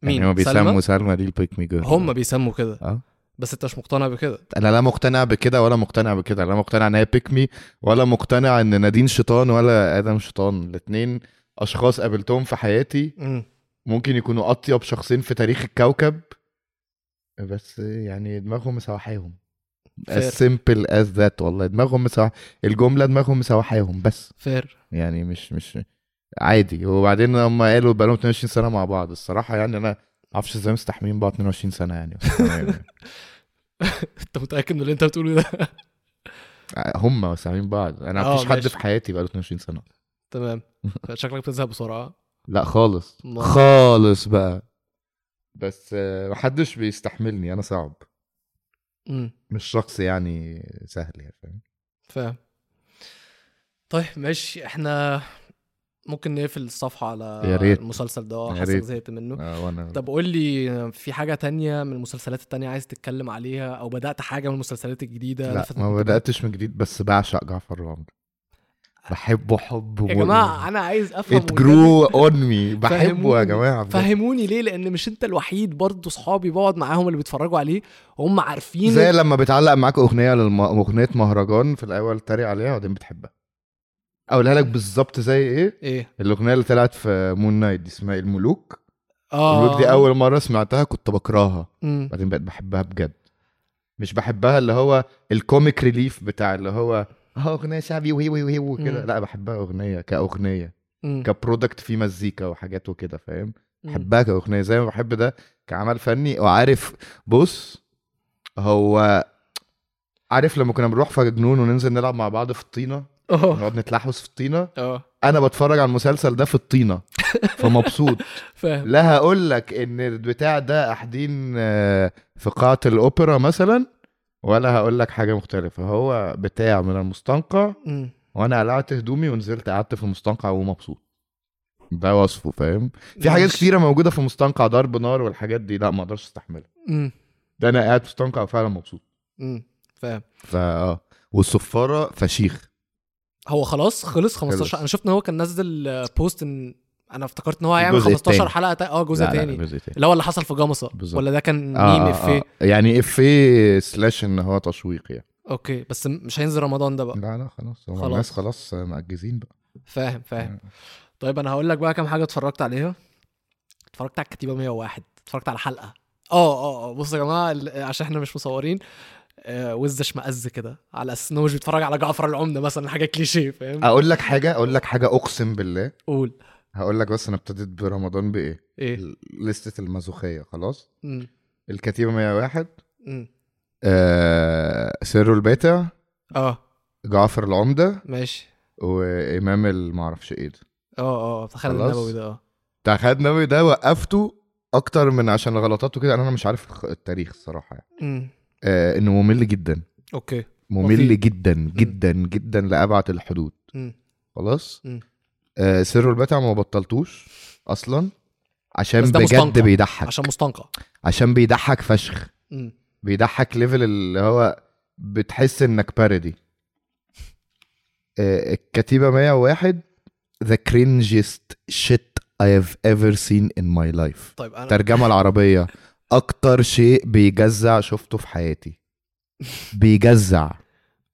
S1: مين؟
S2: يعني
S1: سلمى؟
S2: بيسموا سلمى دي ال pick me girl
S1: هم بيسموا كده.
S2: آه.
S1: بس انت مش مقتنع بكده.
S2: أنا لا مقتنع بكده ولا مقتنع بكده. لا مقتنع ان هي pick me ولا مقتنع ان نادين شيطان ولا آدم شيطان. الاثنين أشخاص قابلتهم في حياتي.
S1: مم.
S2: ممكن يكونوا أطيب شخصين في تاريخ الكوكب بس يعني دماغهم مسوحاهم. As simple as that. والله دماغهم مسوح الجملة دماغهم مسوحاهم بس.
S1: fair
S2: يعني مش مش عادي. وبعدين هم قالوا بقالهم 22 سنة مع بعض. الصراحة يعني أنا معرفش إزاي مستحملين بعض 22 سنة يعني. تمام. (laughs)
S1: أنت متأكد من اللي أنت بتقوله ده؟ (laughs)
S2: هم مستحملين بعض. أنا
S1: آه،
S2: مفيش حد
S1: ماشي.
S2: في حياتي بقاله 22 سنة.
S1: تمام. (laughs) شكلك بتزهق بسرعة.
S2: لا خالص.
S1: ما-
S2: خالص بقى. بس محدش بيستحملني. أنا صعب.
S1: امم
S2: مش شخص يعني سهل يعني فاهم؟
S1: فاهم. طيب ماشي. إحنا ممكن نقفل الصفحة على
S2: يا ريت.
S1: المسلسل ده حاسس. زهقت منه
S2: آه وأنا
S1: طب قول لي في حاجة تانية من المسلسلات التانية عايز تتكلم عليها أو بدأت حاجة من المسلسلات الجديدة
S2: لا ما؟ بدأتش من جديد بس بعشق جعفر العمدة بحبه حب
S1: يا جماعة أنا عايز
S2: أفهم
S1: it
S2: grew on me بحبه يا جماعة.
S1: فهموني ليه لأن مش أنت الوحيد برضه صحابي بقعد معاهم اللي بيتفرجوا عليه وهم عارفين
S2: زي لما بتعلق معاك أغنية للم... أغنية مهرجان في الأول تريق عليها وبعدين بتحبها أقولها لك بالظبط زي إيه؟
S1: إيه.
S2: الأغنية اللي طلعت في Moon Knight دي اسمها الملوك
S1: آه.
S2: الملوك دي أول مرة سمعتها كنت بكرهها. بعدين بقيت بحبها بجد. مش بحبها اللي هو ال comic relief بتاع اللي هو آه أغنية شعبي وهي وهي وهي وكده. لا بحبها أغنية كأغنية.
S1: مم.
S2: ك product فيه مزيكا وحاجات وكده فاهم. بحبها كأغنية. زي ما بحب ده كعمل فني. وعارف بص هو عارف لما كنا بنروح في جنون وننزل نلعب مع بعض في الطينه
S1: آه
S2: نقعد نتلحوس في الطينة.
S1: آه
S2: أنا بتفرج على المسلسل ده في الطينة. فمبسوط. (laughs)
S1: فاهم.
S2: لا هقول لك إن البتاع ده قاعدين آه، في قاعة الأوبرا مثلا ولا هقول لك حاجة مختلفة. هو بتاع من المستنقع
S1: مم.
S2: وأنا قلعت هدومي ونزلت قعدت في المستنقع ومبسوط. ده وصفه فاهم؟ في حاجات
S1: ماشي.
S2: كتيرة موجودة في مستنقع ضرب نار والحاجات دي. لا ما أقدرش أستحملها.
S1: مم.
S2: ده أنا قاعد في مستنقع وفعلا مبسوط.
S1: مم. فاهم.
S2: فا آه والصفارة فشيخ.
S1: هو خلاص خلص 15
S2: خلص.
S1: أنا شفت إن هو كان نزل آه، post إن أنا افتكرت إن هو هيعمل
S2: الجزء
S1: 15
S2: التاني.
S1: حلقة. آه جزء تاني.
S2: تاني.
S1: اللي هو اللي حصل في جمصة
S2: بالظبط.
S1: ولا ده كان
S2: آه
S1: ميم
S2: آه
S1: افيه
S2: آه. يعني افيه slash إن هو تشويق يعني.
S1: أوكي بس مش هينزل رمضان ده بقى.
S2: لا لا خلاص. هو
S1: خلاص.
S2: الناس خلاص مأجزين بقى.
S1: فاهم فاهم. طيب أنا هقول لك بقى كام حاجة اتفرجت عليها. اتفرجت على الكتيبه 101 اتفرجت على حلقة. آه آه بصوا يا جماعة عشان إحنا مش مصورين. آه وز اشمئز كده على أساس إن هو مش بيتفرج على جعفر العمدة مثلا حاجة كليشيه فاهم؟
S2: أقول لك حاجة أقول لك حاجة أقسم بالله.
S1: قول.
S2: هقول لك بس أنا ابتديت برمضان بإيه؟
S1: إيه؟
S2: لستة المازوخية خلاص؟
S1: امم
S2: الكتيبة 101
S1: امم
S2: آه سر الباتع
S1: آه.
S2: جعفر العمدة.
S1: ماشي.
S2: وإمام المعرفش إيه ده
S1: آه آه. بتاع خالد. النبوي ده آه.
S2: بتاع خالد نبوي ده وقفته أكتر من عشان غلطاته كده أنا مش عارف التاريخ الصراحة يعني.
S1: امم
S2: آه إنه ممل جدا.
S1: أوكي.
S2: ممل. جدا جدا جدا لأبعد الحدود.
S1: امم
S2: خلاص. آه سر الباتع ما بطلتوش أصلا عشان بجد
S1: مستنقع.
S2: بيضحك.
S1: عشان مستنقع.
S2: عشان بيضحك فشخ.
S1: امم
S2: بيضحك ليفل اللي هو بتحس إنك بارودي آه، الكتيبة 101 the cringiest shit I have ever seen in my life.
S1: طيب أنا
S2: الترجمة العربية. (laughs) أكتر شيء بيجزع شفته في حياتي. بيجزع.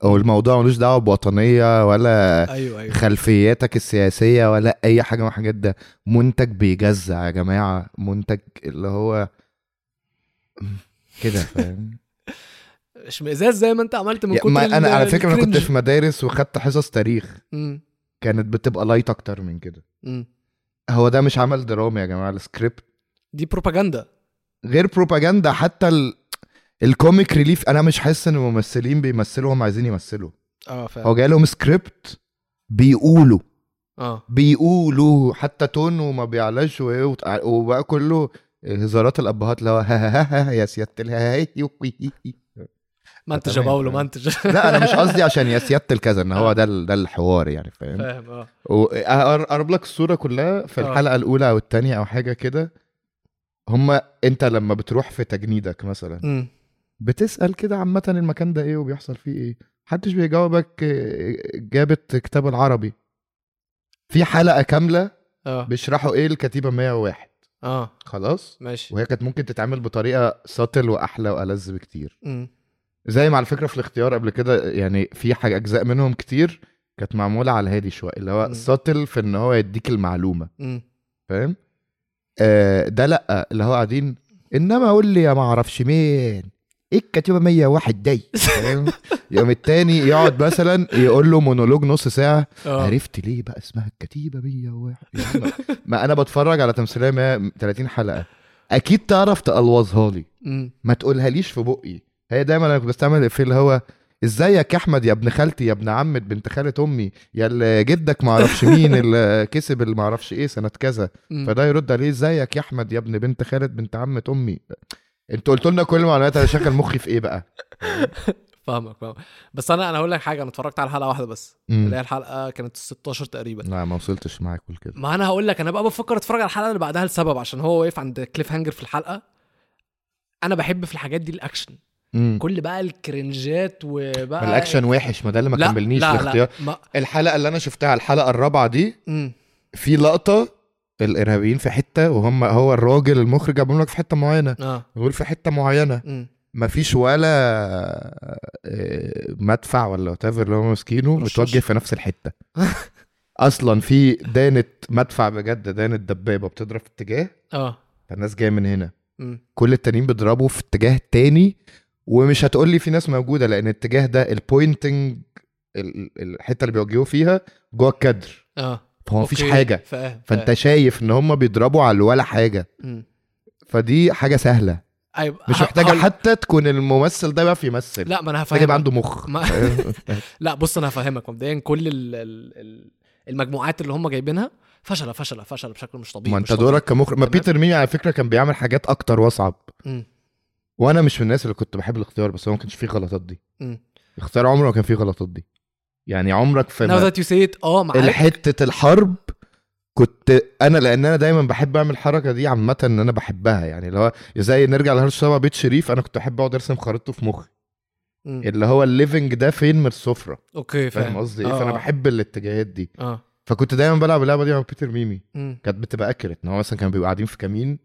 S2: هو الموضوع ملوش دعوة بوطنية ولا
S1: أيوه أيوه.
S2: خلفياتك السياسية ولا أي حاجة من الحاجات ده منتج بيجزع يا جماعة. منتج اللي هو كده فاهم؟ (laughs)
S1: اشمئزاز زي ما أنت عملت من كتر
S2: ما أنا على فكرة أنا كنت. في مدارس وخدت حصص تاريخ.
S1: مم.
S2: كانت بتبقى light أكتر من كده.
S1: مم.
S2: هو ده مش عمل درامي يا جماعة. السكريبت
S1: دي بروباجندا.
S2: غير بروباجندا حتى ال... ال comic relief أنا مش حاسس إن الممثلين بيمثلوا هم عايزين يمثلوا.
S1: آه
S2: هو
S1: فاهم
S2: جاي لهم سكريبت بيقولوا.
S1: آه.
S2: بيقولوا حتى تونه ما بيعلاش وبقى كله هزارات الأبهات اللي هو ها ها ها ها يا سياده الهاي
S1: منتج يا باولو. منتج
S2: لا أنا مش قصدي عشان يا سيادة الكذا إن هو ده ال- ده الحوار يعني فاهم؟
S1: فاهم آه.
S2: أقرب لك الصورة كلها في
S1: آه.
S2: الحلقة الأولى أو الثانية أو حاجة كده هما انت لما بتروح في تجنيدك مثلا
S1: مم.
S2: بتسأل كده عامة المكان ده إيه وبيحصل فيه إيه؟ محدش بيجاوبك آه، جابت كتاب العربي. في حلقة كاملة
S1: آه.
S2: بيشرحوا إيه الكتيبة 101
S1: آه.
S2: خلاص؟
S1: ماشي.
S2: وهي كانت ممكن تتعمل بطريقة ساتل وأحلى وألذ بكتير.
S1: مم.
S2: زي ما على فكره في الاختيار قبل كده يعني في حاجة أجزاء منهم كتير كانت معمولة على الهادي شوية اللي هو. ساتل في إن هو يديك
S1: المعلومة.
S2: فاهم؟ ده لأ اللي هو قاعدين إنما قول لي يا ما أعرفش مين؟ إيه الكتيبة 101 دي؟ فاهم؟ (laughs) يوم التاني يقعد مثلا يقول له مونولوج نص ساعة
S1: آه.
S2: عرفت ليه بقى اسمها الكتيبة 101 يا عم، ما أنا بتفرج على تمثيلية 130 حلقة. أكيد تعرف تقلوظها لي. ما تقولهاليش في بقي. هي دايما أنا كنت بستعمل في اللي هو إزيك يا أحمد يا ابن خالتي يا ابن عمة بنت خالة أمي يا اللي جدك ما أعرفش مين اللي كسب اللي ما أعرفش إيه سنة كذا. فده يرد عليه إزيك يا أحمد يا ابن بنت خالة بنت عمة أمي. أنتوا قلتوا لنا كل المعلومات أنا شغل مخي في إيه بقى؟ (laughs)
S1: فاهمك فاهمك. بس أنا أنا هقول لك حاجة أنا اتفرجت على حلقة واحدة بس. اللي هي الحلقة كانت 16 تقريبا.
S2: لا ما وصلتش معاك كل كده.
S1: ما أنا هقول لك أنا بقى بفكر أتفرج على الحلقة اللي بعدها لسبب عشان هو واقف عند cliffhanger في الحلقة. أنا بحب في الحاجات دي الأكشن.
S2: مم.
S1: كل بقى الكرنجات وبقى
S2: ما الأكشن وحش ما ده اللي ما كملنيش
S1: لا
S2: الاختيار
S1: لا ما...
S2: الحلقة اللي أنا شفتها الحلقة الرابعة دي
S1: مم.
S2: في لقطة الإرهابيين في حتة وهم هو الراجل المخرج جابهم لك في حتة معينة
S1: آه
S2: يقول في حتة معينة
S1: مم.
S2: مفيش ولا آه، مدفع ولا وات اللي هم ماسكينه. متوجه في نفس الحتة أصلا في دانة مدفع بجد دانة دبابة بتضرب في اتجاه
S1: آه
S2: فالناس جاية من هنا. كل التانيين بيضربوا في اتجاه تاني ومش هتقول لي في ناس موجودة لأن الاتجاه ده البوينتنج ال- ال- الحتة اللي بيوجهوا فيها جوه الكادر
S1: آه
S2: فهو مفيش. حاجة
S1: فاهم
S2: فأنت
S1: فاهم.
S2: شايف إن هم بيضربوا على ولا حاجة
S1: مم.
S2: فدي حاجة سهلة
S1: أيوه
S2: مش محتاجة
S1: هقول-
S2: حتى تكون الممثل ده بيعرف يمثل
S1: لا ما أنا
S2: محتاج يبقى
S1: هفهمك
S2: عنده مخ
S1: ما-؟ (laughs) لا بص أنا هفهمك مبدئيا كل ال... ال... ال- المجموعات اللي هم جايبينها فشلة فشلة فشلة بشكل مش طبيعي
S2: ما
S1: أنت.
S2: دورك كمخرج ما. بيتر ميمي على فكرة كان بيعمل حاجات أكتر
S1: وأصعب.
S2: وأنا مش من الناس اللي كنت بحب الاختيار بس هو ما كانش فيه غلطات دي.
S1: مم.
S2: الاختيار عمره ما كان فيه غلطات دي. يعني عمرك في
S1: say it آه معاك.
S2: حتة الحرب كنت أنا لأن أنا دايما بحب أعمل الحركة دي عامة إن أنا بحبها. يعني اللي هو زي نرجع لهرشة سابعة بيت شريف أنا كنت احب أقعد أرسم خريطته في مخي.
S1: مم.
S2: اللي هو ال living ده فين؟ من السفرة.
S1: أوكي
S2: فاهم. قصدي إيه؟
S1: آه،
S2: فأنا
S1: آه.
S2: بحب الاتجاهات دي.
S1: آه.
S2: فكنت دايما بلعب اللعبة دي مع بيتر ميمي. كانت بتبقى accurate إن هو مثلا كانوا بيبقوا قاعدين في كمين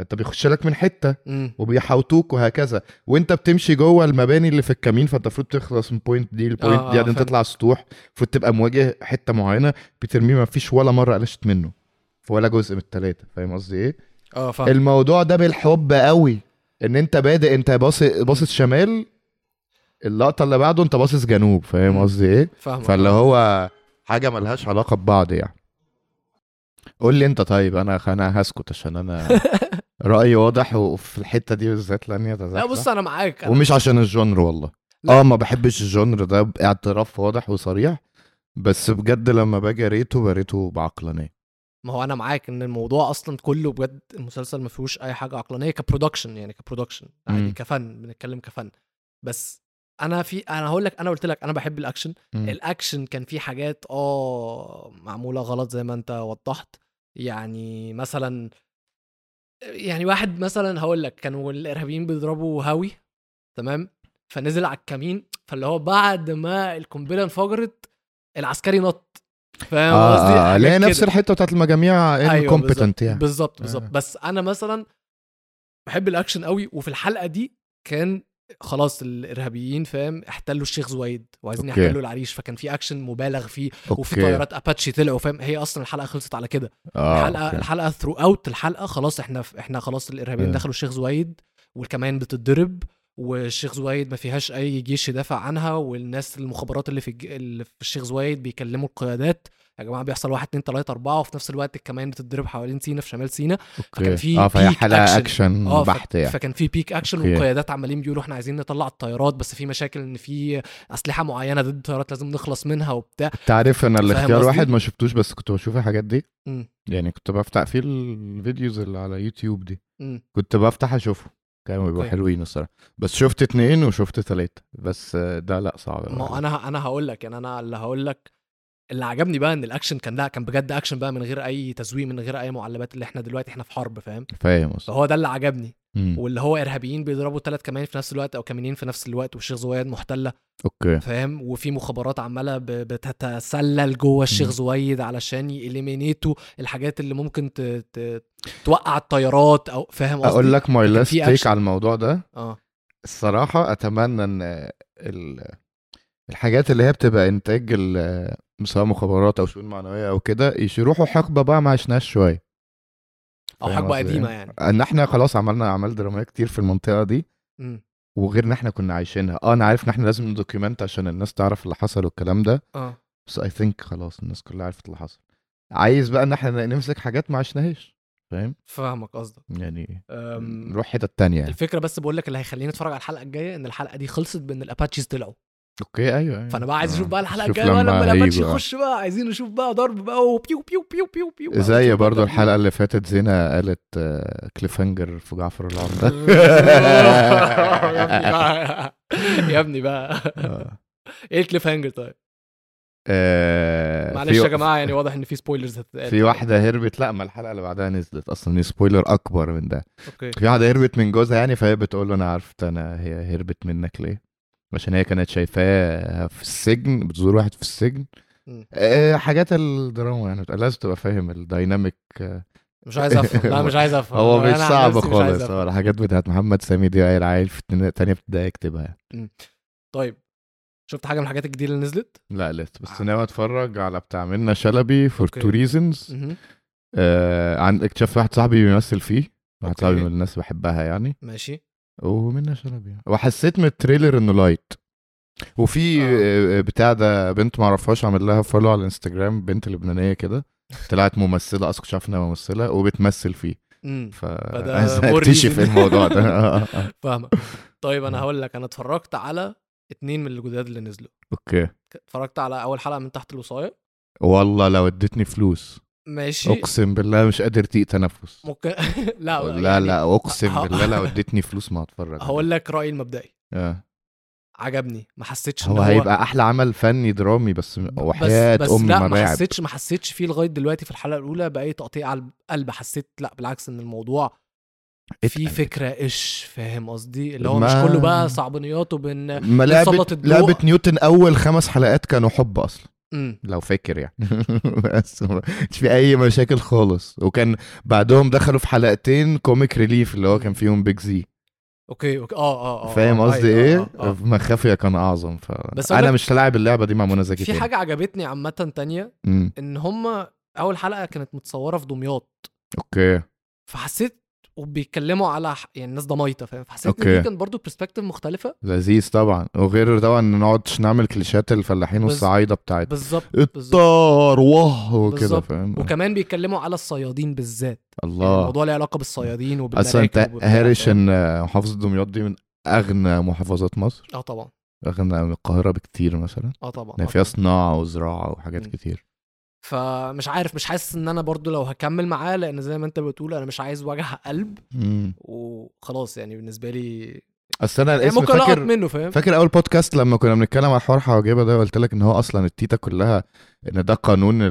S2: فانت بيخش لك من حتة
S1: مم.
S2: وبيحوطوك وهكذا. وانت بتمشي جوه المباني اللي في الكمين فانت المفروض تخلص من point دي ل point
S1: آه،
S2: دي
S1: آه،
S2: بعدين
S1: فاهم.
S2: تطلع سطوح المفروض تبقى مواجه حتة معينة. بيتر ميمي ما فيش ولا مرة قلشت منه في ولا جزء من الثلاثه فاهم قصدي إيه؟
S1: آه فاهم.
S2: الموضوع ده بالحب قوي ان انت بادئ انت باصص باصص شمال اللقطة اللي بعده انت باصص جنوب. فاهم. قصدي إيه؟
S1: فاهم
S2: فاللي هو حاجة ملهاش علاقة ببعض يعني. قول لي انت طيب أنا أنا هسكت عشان أنا (laughs) رأيي واضح وفي الحتة دي بالذات لن
S1: لا
S2: يتزحزح
S1: بص أنا معاك. أنا
S2: ومش عشان ال genre والله.
S1: لا.
S2: آه ما بحبش ال genre ده باعتراف واضح وصريح. بس بجد لما باجي rateته ب rateته بعقلانية.
S1: ما هو أنا معاك إن الموضوع أصلا كله بجد المسلسل ما فيهوش أي حاجة عقلانية ك production يعني ك production عادي
S2: مم.
S1: ك fun بنتكلم ك fun. بس أنا في أنا هقول لك أنا قلت لك أنا بحب الأكشن.
S2: مم.
S1: الأكشن كان فيه حاجات آه معمولة غلط زي ما أنت وضحت. يعني مثلا يعني واحد مثلا هقول لك كانوا الإرهابيين بيضربوا هاون تمام؟ فنزل على الكمين فاللي هو بعد ما القنبلة انفجرت العسكري نط. فاهم
S2: آه,
S1: قصدي؟
S2: آه اللي هي نفس. الحتة بتاعت المجاميع
S1: أيوة
S2: incompetent يعني.
S1: بالظبط بالظبط.
S2: آه.
S1: بس أنا مثلا بحب الأكشن قوي وفي الحلقة دي كان خلاص الإرهابيين فاهم احتلوا الشيخ زويد وعايزين
S2: okay.
S1: يحتلوا العريش فكان في اكشن مبالغ فيه وفي
S2: okay
S1: طيارات اباتشي طلعوا فاهم هي أصلا الحلقة خلصت على كده آه
S2: الحلقة
S1: okay. الحلقة throughout الحلقة خلاص إحنا إحنا خلاص الإرهابيين
S2: آه.
S1: دخلوا الشيخ زويد والكماين بتتضرب والشيخ زويد ما فيهاش أي جيش يدافع عنها والناس المخابرات اللي في الج... اللي في الشيخ زويد بيكلموا القيادات يا جماعة بيحصل واحد اتنين تلاتة أربعة وفي نفس الوقت الكماين بتتضرب حوالين سينا في شمال سينا فكان في
S2: آه فهي حلقه action.
S1: action ف-
S2: بحت يعني
S1: فكان في peak action
S2: okay.
S1: والقيادات عمالين بيقولوا إحنا عايزين نطلع الطيارات بس في مشاكل إن في أسلحة معينة ضد الطيارات لازم نخلص منها وبتاع
S2: أنت عارف
S1: أنا
S2: الاختيار؟ واحد ما شفتوش بس كنت بشوف الحاجات دي
S1: مم.
S2: يعني كنت بفتح في ال videos اللي على يوتيوب دي
S1: مم.
S2: كنت بفتح اشوفهم كانوا بيبقوا. حلوين الصراحة بس شفت اتنين وشفت تلاتة بس ده لأ صعب
S1: ما أنا أنا هقول لك يعني أنا اللي هقول لك اللي عجبني بقى إن الأكشن كان لأ كان بجد أكشن بقى من غير أي تزويق من غير أي معلبات اللي إحنا دلوقتي إحنا في حرب فاهم؟
S2: فاهم
S1: فهو ده اللي عجبني.
S2: مم.
S1: واللي هو إرهابيين بيضربوا ثلاث كماين في نفس الوقت أو كمينين في نفس الوقت والشيخ زويد محتلة
S2: okay.
S1: فاهم؟ وفي مخابرات عمالة بتتسلل جوه الشيخ. زويد علشان ي eliminate وا الحاجات اللي ممكن ت... ت... توقع الطيارات أو فاهم قصدي؟
S2: أقول لك
S1: my
S2: last
S1: take.
S2: على الموضوع ده.
S1: آه.
S2: الصراحة أتمنى إن ال... الحاجات اللي هي بتبقى إنتاج ال- سواء مخابرات أو شؤون معنوية أو كده يروحوا ل حقبة بقى ما عشناش شوية.
S1: أو
S2: حقبة
S1: قديمة
S2: إيه؟
S1: يعني.
S2: إن إحنا خلاص عملنا أعمال درامية كتير في المنطقة دي
S1: مم.
S2: وغير إن إحنا كنا عايشينها. آه أنا عارف إن إحنا لازم ن document عشان الناس تعرف اللي حصل والكلام ده.
S1: آه.
S2: بس I think خلاص الناس كلها عرفت اللي حصل. عايز بقى إن إحنا نمسك حاجات ما عشناهاش فاهم؟
S1: فاهمك قصدك.
S2: يعني نروح حتة تانية يعني.
S1: الفكرة بس بقول لك اللي هيخليني أتفرج على الحلقة الجاية إن الحلقة دي خلصت بإن ال Apaches طلعوا.
S2: okay أيوه أيوه.
S1: فأنا بقى عايز أشوف
S2: آه.
S1: بقى
S2: الحلقة
S1: الجاية بقى لما
S2: هيجوا، آه.
S1: يخش بقى عايزين نشوف بقى ضرب بقى وبيو بيو بيو بيو بيو
S2: زي
S1: ضرب.
S2: الحلقة اللي فاتت زينة قالت cliffhanger في جعفر العمدة. (laughs)
S1: يا ابني بقى.
S2: آه. (laughs)
S1: إيه ال cliffhanger طيب؟
S2: آه،
S1: معلش يا جماعة يعني واضح إن في spoilers هتتقال
S2: في واحدة هربت. لا ما الحلقة اللي بعدها نزلت أصلا دي spoiler أكبر من ده.
S1: okay.
S2: في واحدة هربت من جوزها يعني فهي بتقول له أنا عرفت أنا هي هربت منك ليه. عشان هي كانت شايفاه في السجن بتزور واحد في السجن. آه، حاجات الدراما يعني لازم تبقى فاهم ال dynamic آه،
S1: مش عايز أفهم. لا مش عايز أفهم.
S2: هو مش صعب خالص. هو الحاجات بتاعت محمد سامي دي عيل عيل في تانية ابتدائي يكتبها
S1: طيب شفت حاجة من الحاجات الجديدة اللي نزلت؟
S2: لا لسه. بس ناوي اتفرج على بتاع منة شلبي for. two
S1: reasons.
S2: عن اكتشاف واحد صاحبي بيمثل فيه. واحد
S1: okay.
S2: صاحبي من الناس بحبها يعني.
S1: ماشي.
S2: ومنة شلبي وحسيت من ال trailer إنه light وفي
S1: آه.
S2: آه، بتاع ده بنت معرفهاش عامل لها follow على الانستجرام بنت لبنانية كده. طلعت ممثلة أصلا كنت عارف إنها ممثلة وبتمثل فيه. ف عايز (laughs) اكتشف الموضوع ده. (laughs) آه، آه، آه.
S1: فاهمك. طيب أنا هقول لك أنا اتفرجت على اتنين من الجداد اللي نزلوا.
S2: okay.
S1: اتفرجت على أول حلقة من تحت الوصاية.
S2: والله لو ادتني فلوس.
S1: ماشي.
S2: أقسم بالله مش قادر تيق تنفس.
S1: ممكن. (laughs) لا
S2: لا
S1: يعني
S2: لا
S1: أقسم
S2: بالله لو (laughs) ادتني فلوس ما هتفرج.
S1: هقول لك رأيي المبدئي.
S2: آه.
S1: عجبني. ما حسيتش إن
S2: هو هيبقى أحلى عمل فني درامي بس وحياة
S1: بس, بس
S2: أم
S1: لا
S2: ما
S1: حسيتش ما حسيتش فيه لغاية دلوقتي في الحلقة الأولى بأي تقطيع على القلب حسيت لا بالعكس إن الموضوع في. فكرة إيش فاهم قصدي؟ اللي هو مش كله بقى صعبانيات وبن
S2: ما. لعبة نيوتن أول خمس حلقات كانوا حب أصلا.
S1: امم
S2: لو فاكر يعني (laughs) بس مش في أي مشاكل خالص وكان بعدهم دخلوا في حلقتين comic relief اللي هو كان فيهم بيج زي
S1: okay okay آه آه آه
S2: فاهم
S1: آه،
S2: قصدي
S1: أيوة،
S2: إيه؟
S1: آه، آه.
S2: مخ مافيا كان أعظم
S1: بس
S2: بس
S1: أنا
S2: مش لاعب اللعبة دي مع منى زكي
S1: في. حاجة عجبتني عامة تانية
S2: مم.
S1: إن هم أول حلقة كانت متصورة في دمياط
S2: okay
S1: فحسيت وبيتكلموا على يعني الناس دمايطة فاهم؟ فحسيت
S2: إن.
S1: دي كان برضو perspective مختلفة.
S2: لذيذ طبعا. وغير طبعا ما نقعدش نعمل clichés الفلاحين والصعايدة بتاعت
S1: بالظبط
S2: التار واه وكده. فاهم؟
S1: وكمان بيتكلموا على الصيادين بالذات. يعني
S2: الله
S1: الموضوع له علاقة بالصيادين
S2: أصلا أنت
S1: وبالمراكب
S2: هارش؟ إن محافظة دمياط دي من أغنى محافظات مصر؟
S1: آه طبعا.
S2: أغنى من القاهرة بكتير مثلا؟
S1: آه طبعا.
S2: يعني
S1: آه
S2: فيها. صناعة وزراعة وحاجات
S1: مم.
S2: كتير.
S1: فمش عارف مش حاسس إن أنا برضو لو هكمل معاه لأن زي ما أنت بتقول أنا مش عايز وجع قلب
S2: مم.
S1: وخلاص يعني بالنسبة لي
S2: أصل أنا
S1: يعني
S2: الاسم
S1: ممكن
S2: فاكر
S1: منه فاهم
S2: فاكر أول بودكاست لما كنا بنتكلم على حوار حواجبه ده قلت لك إن هو أصلا ال theater كلها إن ده قانون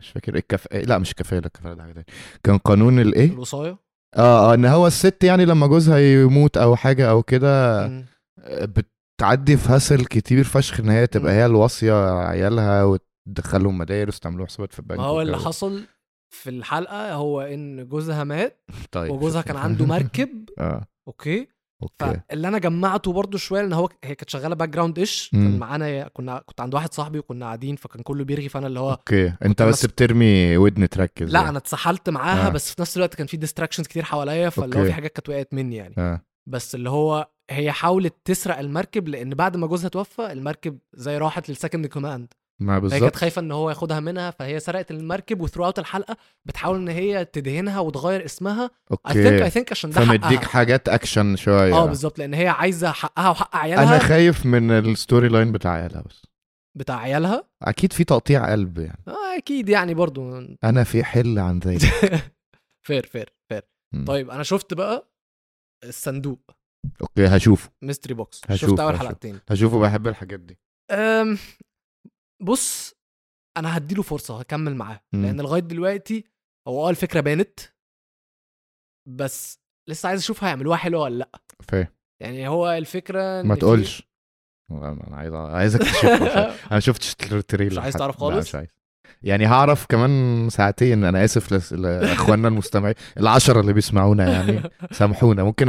S2: مش فاكر إيه الكف لا مش كفاله الكفاله ده حاجة كان قانون الايه
S1: الوصاية
S2: آه آه إن هو الست يعني لما جوزها يموت أو حاجة أو كده
S1: مم.
S2: بتعدي في hassle كتير فشخ إن هي تبقى. هي الواصية عيالها وتدخلهم مدارس تعملوا حسابات في البنك
S1: ما هو اللي. حصل في الحلقة هو إن جوزها مات (laughs)
S2: طيب
S1: وجوزها كان عنده (laughs) مركب
S2: آه
S1: okay
S2: okay
S1: فاللي أنا جمعته برضو شوية إن هو هي كانت شغالة background
S2: ish.
S1: كان معانا كنا كنت عند واحد صاحبي وكنا قاعدين فكان كله بيرغي فأنا اللي هو
S2: okay أنت بس
S1: مس-
S2: بترمي ودن تركز
S1: لا
S2: يعني.
S1: أنا اتسحلت معاها
S2: آه.
S1: بس في نفس الوقت كان في distractions كتير حواليا فاللي هو. في حاجات كانت وقعت مني يعني
S2: آه
S1: بس اللي هو هي حاولت تسرق المركب لأن بعد ما جوزها توفى المركب زي راحت لل second command
S2: ما
S1: هي كانت
S2: بالظبط.
S1: خايفة إن هو ياخدها منها فهي سرقت المركب و throughout الحلقة بتحاول إن هي تدهنها وتغير اسمها. I think I
S2: okay
S1: think عشان ده
S2: فمديك
S1: حقها.
S2: حاجات اكشن شوية.
S1: آه بالظبط لأن هي عايزة حقها وحق
S2: أنا
S1: عيالها
S2: خايف من ال storyline بتاع عيالها بس.
S1: بتاع عيالها؟
S2: أكيد في تقطيع قلب يعني.
S1: آه أكيد يعني برضو.
S2: أنا في حل عن ذلك
S1: fair fair fair
S2: مم.
S1: طيب أنا شفت بقى الصندوق.
S2: okay هشوفه.
S1: mystery box
S2: هشوف-
S1: شفت أول
S2: هشوف.
S1: حلقتين.
S2: هشوفه بحب الحاجات دي.
S1: أم بص أنا هديله فرصة هكمل معاه
S2: مم.
S1: لأن لغاية دلوقتي هو آه الفكرة بانت بس لسه عايز أشوف هيعملوها حلوة ولا لأ
S2: فاهم
S1: يعني هو الفكرة
S2: ما تقولش أنا عايز عايزك تشوفه أنا شفتش التريلر
S1: مش عايز. تعرف خالص؟
S2: مش عايز يعني هعرف كمان ساعتين أنا آسف لأخواننا المستمعين العشرة اللي بيسمعونا يعني. سامحونا ممكن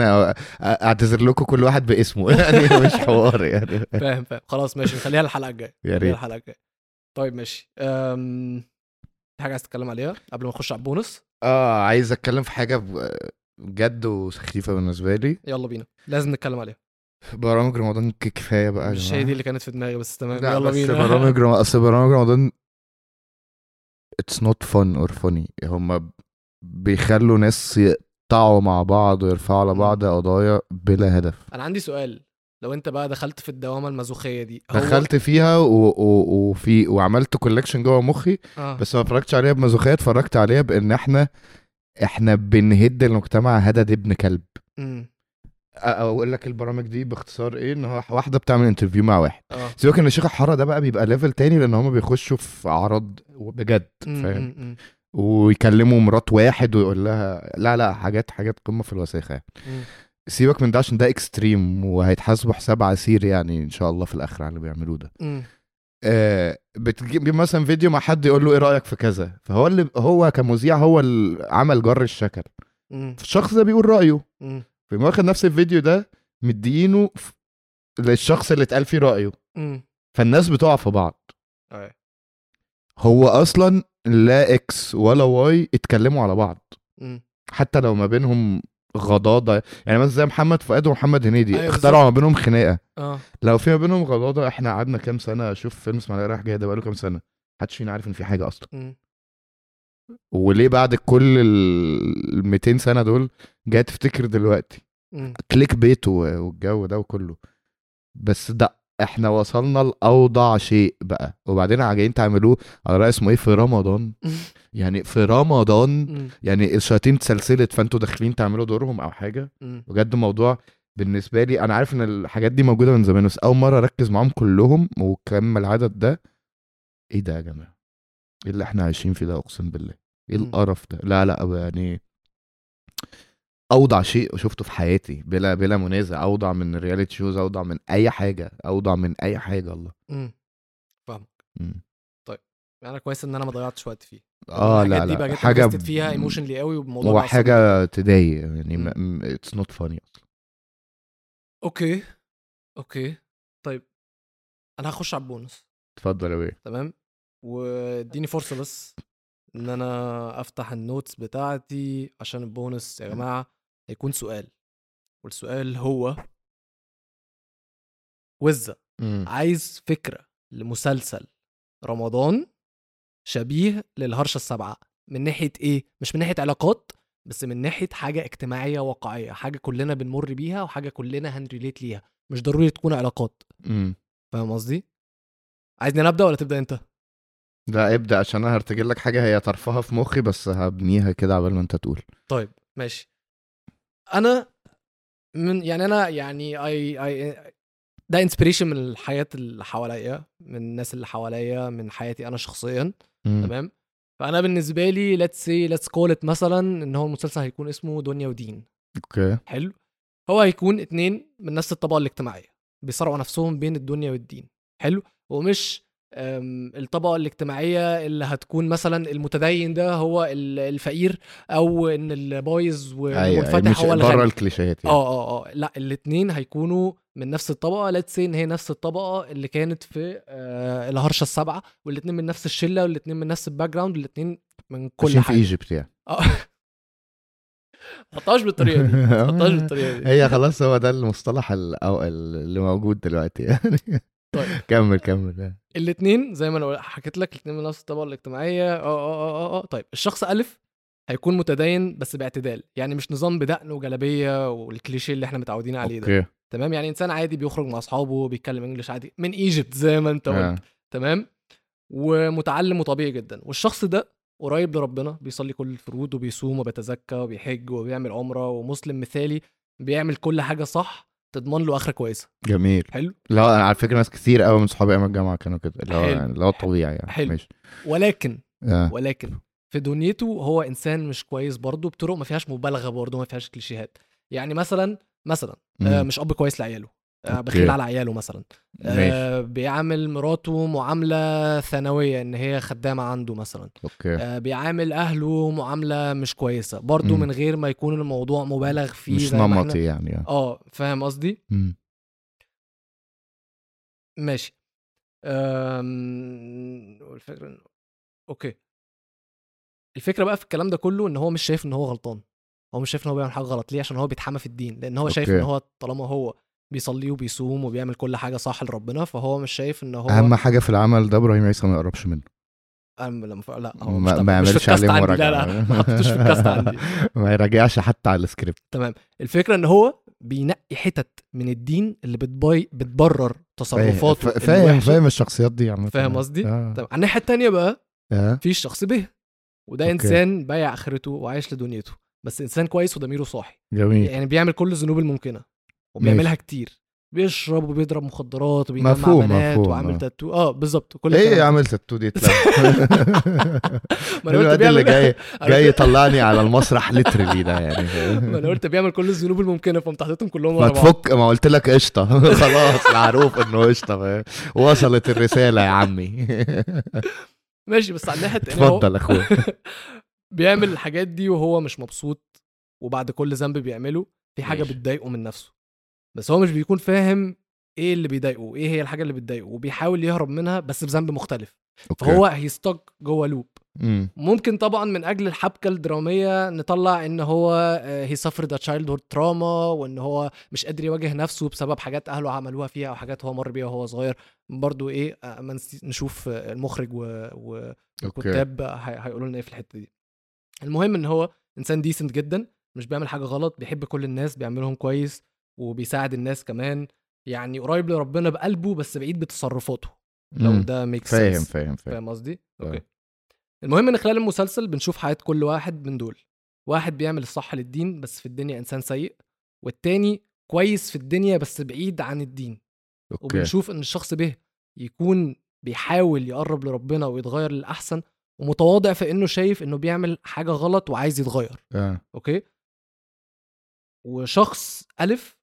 S2: أعتذر لكم كل واحد باسمه. (laughs) يعني مش حوار يعني.
S1: فاهم فاهم. خلاص ماشي. نخليها الحلقة الجاية.
S2: يا ريت.
S1: الحلقة الجاية. طيب ماشي. أم... في حاجة عايز تتكلم عليها قبل ما نخش على البونص؟
S2: آه عايز أتكلم في حاجة ب- جد وسخيفة بالنسبة لي.
S1: يلا بينا. لازم نتكلم عليها.
S2: برامج رمضان كفاية بقى
S1: مش. هي دي اللي كانت في دماغي بس تمام.
S2: لا
S1: يلا
S2: بس
S1: بينا.
S2: برامج رمضان أصل برامج رمضان it's not fun or funny هم بيخلوا ناس يقطعوا مع بعض ويرفعوا على. بعض قضايا بلا هدف
S1: أنا عندي سؤال لو أنت بقى دخلت في الدوامة المازوخيه دي هو-
S2: دخلت فيها و... و... وفي وعملت collection جوه مخي
S1: آه.
S2: بس ما اتفرجتش عليها بمازوخيه اتفرجت عليها بإن إحنا إحنا بنهد المجتمع هدد ابن كلب
S1: مم.
S2: أقول لك البرامج دي باختصار إيه إن هو واحدة بتعمل interview مع واحد.
S1: آه.
S2: سيبك ان الشيخ الحارة ده بقى بيبقى level تاني لأن هم بيخشوا في اعراض بجد فاهم؟ ويكلموا مرات واحد ويقول لها لا لا حاجات حاجات قمة في الوساخة. يعني. سيبك من ده عشان ده extreme وهيتحاسبوا حساب عسير يعني إن شاء الله في الآخر على اللي بيعملوه ده. آه بتجيب مثلا فيديو مع حد يقول له إيه رأيك في كذا؟ فهو اللي هو كمذيع هو اللي عمل جر الشكل.
S1: مم.
S2: فالشخص ده بيقول رأيه.
S1: مم.
S2: فيقوم واخد نفس الفيديو ده مديه للشخص اللي اتقال فيه
S1: رأيه.
S2: فالناس بتقع في بعض. هو أصلا لا X ولا Y اتكلموا على بعض. حتى لو ما بينهم غضاضة يعني مثلا زي محمد فؤاد ومحمد هنيدي
S1: أيوة
S2: اخترعوا ما بينهم خناقة
S1: آه
S2: لو في ما بينهم غضاضة إحنا قعدنا كام سنة أشوف فيلم اسماعيليه رايح جاي ده بقاله كام سنة محدش فينا عارف إن في حاجة أصلا
S1: مم.
S2: وليه بعد كل ال 200 سنة دول جاي تفتكر دلوقتي. كليك بيت والجو ده وكله. بس ده إحنا وصلنا لأوضع شيء بقى. وبعدين جايين تعملوه على رأي اسمه إيه؟ في رمضان. يعني في رمضان. يعني الشياطين اتسلسلت فانتوا داخلين تعملوا دورهم أو
S1: حاجة.
S2: بجد موضوع بالنسبة لي أنا عارف إن الحاجات دي موجودة من زمان بس أول مرة أركز معاهم كلهم وكم العدد ده. إيه ده يا جماعة؟ إيه اللي إحنا عايشين فيه ده؟ أقسم بالله. إيه
S1: مم.
S2: القرف ده؟ لا لا يعني أوضع شيء شفته في حياتي بلا بلا منازع أوضع من ال reality shows أوضع من أي حاجة أوضع من أي حاجة الله.
S1: مم. فاهمك.
S2: مم.
S1: أنا كويس إن أنا ما ضيعتش وقت فيه.
S2: آه لا
S1: دي
S2: لا حاجة
S1: invested فيها emotionally قوي وبموضوع
S2: هو حاجة تضايق يعني. it's not funny أصلا.
S1: okay okay. طيب أنا هخش على البونص.
S2: اتفضل يا بيه.
S1: تمام؟ واديني فرصة بس. إن أنا أفتح ال notes بتاعتي عشان البونص يا جماعة هيكون سؤال والسؤال هو وزة
S2: مم.
S1: عايز فكرة لمسلسل رمضان شبيه للهرشة السبعه من ناحية إيه؟ مش من ناحية علاقات بس من ناحية حاجة اجتماعية واقعية حاجة كلنا بنمر بيها وحاجة كلنا هن relate ليها مش ضروري تكون علاقات.
S2: مم.
S1: فاهم قصدي؟ عايزني أنا أبدأ ولا تبدأ أنت؟
S2: لا ابدأ عشان أنا هرتجل لك حاجة هي طرفها في مخي بس هبنيها كده عبال ما أنت تقول.
S1: طيب ماشي. أنا من يعني أنا يعني اي اي ده inspiration من الحياة اللي حواليا من الناس اللي حواليا من حياتي أنا شخصيا
S2: مم.
S1: تمام؟ فأنا بالنسبة لي let's say let's call it مثلا إن هو المسلسل هيكون اسمه دنيا ودين.
S2: okay.
S1: حلو؟ هو هيكون اتنين من نفس الطبقة الاجتماعية بيصارعوا نفسهم بين الدنيا والدين. حلو؟ ومش أم، الطبقة الاجتماعية اللي هتكون مثلا المتدين ده هو ال- الفقير أو إن البايظ
S2: أيوه
S1: والمنفتح
S2: مش
S1: هو
S2: بره الكليشيهات يعني.
S1: آه آه آه. لا الاثنين هيكونوا من نفس الطبقة. let's إن هي نفس الطبقة اللي كانت في آه الهرشة السبعه والاثنين من نفس الشلة والاثنين من نفس ال background والاثنين من كل
S2: عايشين في Egypt يعني.
S1: آه. (laughs) ما تحطهاش بالطريقة دي. (laughs) ما تحطهاش بالطريقة دي.
S2: هي خلاص هو ده المصطلح اللي موجود دلوقتي يعني. (laughs)
S1: طيب. (laughs)
S2: كمل كمل.
S1: الاثنين زي ما أنا حكيت لك الاثنين من نفس الطبقة الاجتماعية. آه آه آه آه, آه. طيب الشخص ألف هيكون متدين بس باعتدال يعني مش نظام بدقن وجلابية والكليشيه اللي إحنا متعودين عليه ده.
S2: أوكي.
S1: تمام؟ يعني إنسان عادي بيخرج مع أصحابه بيتكلم انجلش عادي من إيجيبت زي ما أنت قلت.
S2: آه.
S1: تمام؟ ومتعلم وطبيعي جدا. والشخص ده قريب لربنا بيصلي كل الفروض وبيصوم وبيتزكى وبيحج وبيعمل عمرة ومسلم مثالي بيعمل كل حاجة صح تضمن له آخرة كويسة
S2: جميل
S1: حلو
S2: لا أنا على فكرة ناس كتير قوي من صحابي أيام الجامعة كانوا كده اللي هو. يعني اللي هو الطبيعي يعني
S1: حلو.
S2: ماشي
S1: ولكن
S2: آه.
S1: ولكن في دنيته هو إنسان مش كويس برضه بطرق ما فيهاش مبالغة برضه ما فيهاش كليشيهات يعني مثلا مثلا آه. مش أب كويس لعياله. بخيل على عياله مثلا.
S2: ماشي.
S1: آه بيعامل مراته معاملة ثانوية إن هي خدامة عنده مثلا.
S2: أوكي.
S1: آه بيعامل أهله معاملة مش كويسة. برضه
S2: مم.
S1: من غير ما يكون الموضوع مبالغ فيه
S2: مش نمطي يعني آه.
S1: آه فاهم قصدي. ماشي. أم... الفكرة إن- okay. الفكرة بقى في الكلام ده كله إن هو مش شايف إن هو غلطان. هو مش شايف إن هو بيعمل حاجة غلط. ليه؟ عشان هو بيتحمى في الدين. لأن هو شايف
S2: okay.
S1: إن هو طالما هو بيصلي وبيصوم وبيعمل كل حاجة صح لربنا فهو مش شايف إن هو
S2: أهم حاجة في العمل ده إبراهيم عيسى ما يقربش منه
S1: أم... لما ف... لا هو
S2: ما- يعملش عليه
S1: عندي لا. لا ما حطيتوش في الكاست عندي (laughs)
S2: ما يراجعش حتى على السكريبت
S1: تمام الفكرة إن هو بينقي حتت من الدين اللي بتبي... بتبرر تصرفاته
S2: فا- فاهم. فاهم الشخصيات دي عامة
S1: فاهم قصدي؟
S2: آه.
S1: طب على الناحية التانية بقى
S2: آه.
S1: في الشخص ب وده
S2: okay.
S1: إنسان بايع آخرته وعايش لدنيته بس إنسان كويس وضميره صاحي
S2: جميل
S1: يعني بيعمل كل الذنوب الممكنة وبيعملها
S2: ماشي.
S1: كتير. بيشرب وبيضرب مخدرات وبينام
S2: مفهوم، مفهوم،
S1: وعامل
S2: آه.
S1: تاتو آه بالظبط كل إيه.
S2: عملت التو دي؟ (laughs)
S1: ما أنا قلت (laughs)
S2: اللي جاي (laughs) جاي يطلعني على المسرح ليترلي ده يعني.
S1: ما أنا قلت بيعمل كل الذنوب الممكنة فقمت حطيتهم كلهم
S2: ما
S1: ورا بعض.
S2: تفك ما قلت لك قشطة. خلاص معروف إنه قشطة؟ وصلت الرسالة يا عمي.
S1: ماشي بس على ناحيه إن هو
S2: اتفضل أخويا.
S1: بيعمل الحاجات دي وهو مش مبسوط وبعد كل ذنب بيعمله في
S2: حاجة.
S1: بتضايقه من نفسه. بس هو مش بيكون فاهم إيه اللي بيضايقه إيه هي الحاجة اللي بتضايقه وبيحاول يهرب منها بس بذنب مختلف.
S2: okay.
S1: فهو he's stuck جوه loop
S2: مم.
S1: ممكن طبعا من أجل الحبكة الدرامية نطلع إن هو he suffered childhood trauma وإن هو مش قادر يواجه نفسه بسبب حاجات أهله عملوها فيها أو حاجات هو مر بيها وهو صغير. برضو إيه آه، نشوف آه، المخرج والكتاب هي- هيقولوا لنا إيه في الحتة دي. المهم إن هو إنسان decent جدا مش بيعمل حاجة غلط بيحب كل الناس بيعملهم كويس. وبيساعد الناس كمان يعني قريب لربنا بقلبه بس بعيد بتصرفاته لو. ده make
S2: فاهم فاهم فاهم
S1: فاهم قصدي؟
S2: فاهم.
S1: okay المهم إن خلال المسلسل بنشوف حياة كل واحد من دول واحد بيعمل الصح للدين بس في الدنيا إنسان سيء والتاني كويس في الدنيا بس بعيد عن الدين
S2: okay
S1: وبنشوف إن الشخص ب يكون بيحاول يقرب لربنا ويتغير للأحسن ومتواضع في إنه شايف إنه بيعمل حاجة غلط وعايز يتغير
S2: آه.
S1: okay وشخص ألف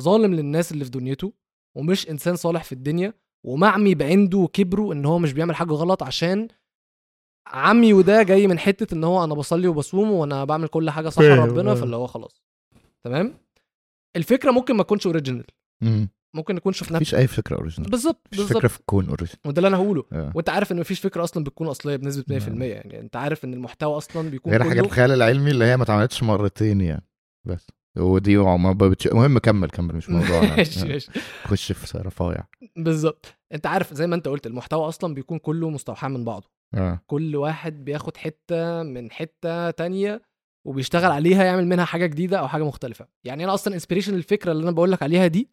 S1: ظالم للناس اللي في دنيته ومش إنسان صالح في الدنيا ومعمي بعنده وكبره إن هو مش بيعمل حاجة غلط عشان عمي وده جاي من حتة إن هو أنا بصلي وبصوم وأنا بعمل كل حاجة صح ربنا. فاللي هو خلاص. تمام؟ الفكرة ممكن ما تكونش original
S2: مم.
S1: ممكن نكون شفناها
S2: مفيش أي فكرة original
S1: بالظبط
S2: مفيش
S1: بالظبط.
S2: فكره في الكون original
S1: وده اللي أنا هقوله.
S2: آه.
S1: وأنت عارف إن مفيش فكرة أصلا بتكون أصلية بنسبة 100%
S2: نعم.
S1: يعني أنت عارف إن المحتوى أصلا بيكون
S2: غير حاجة
S1: كله
S2: الخيال العلمي اللي هي ما اتعملتش مرتين يعني. بس. ودي ما بتش... المهم كمل كمل مش موضوعنا (laughs) خش في رفايع.
S1: بالظبط. أنت عارف زي ما أنت قلت المحتوى أصلا بيكون كله مستوحى من بعضه.
S2: آه.
S1: كل واحد بياخد حتة من حتة تانية وبيشتغل عليها يعمل منها حاجة جديدة أو حاجة مختلفة. يعني أنا أصلا انسبيريشن الفكرة اللي أنا بقول لك عليها دي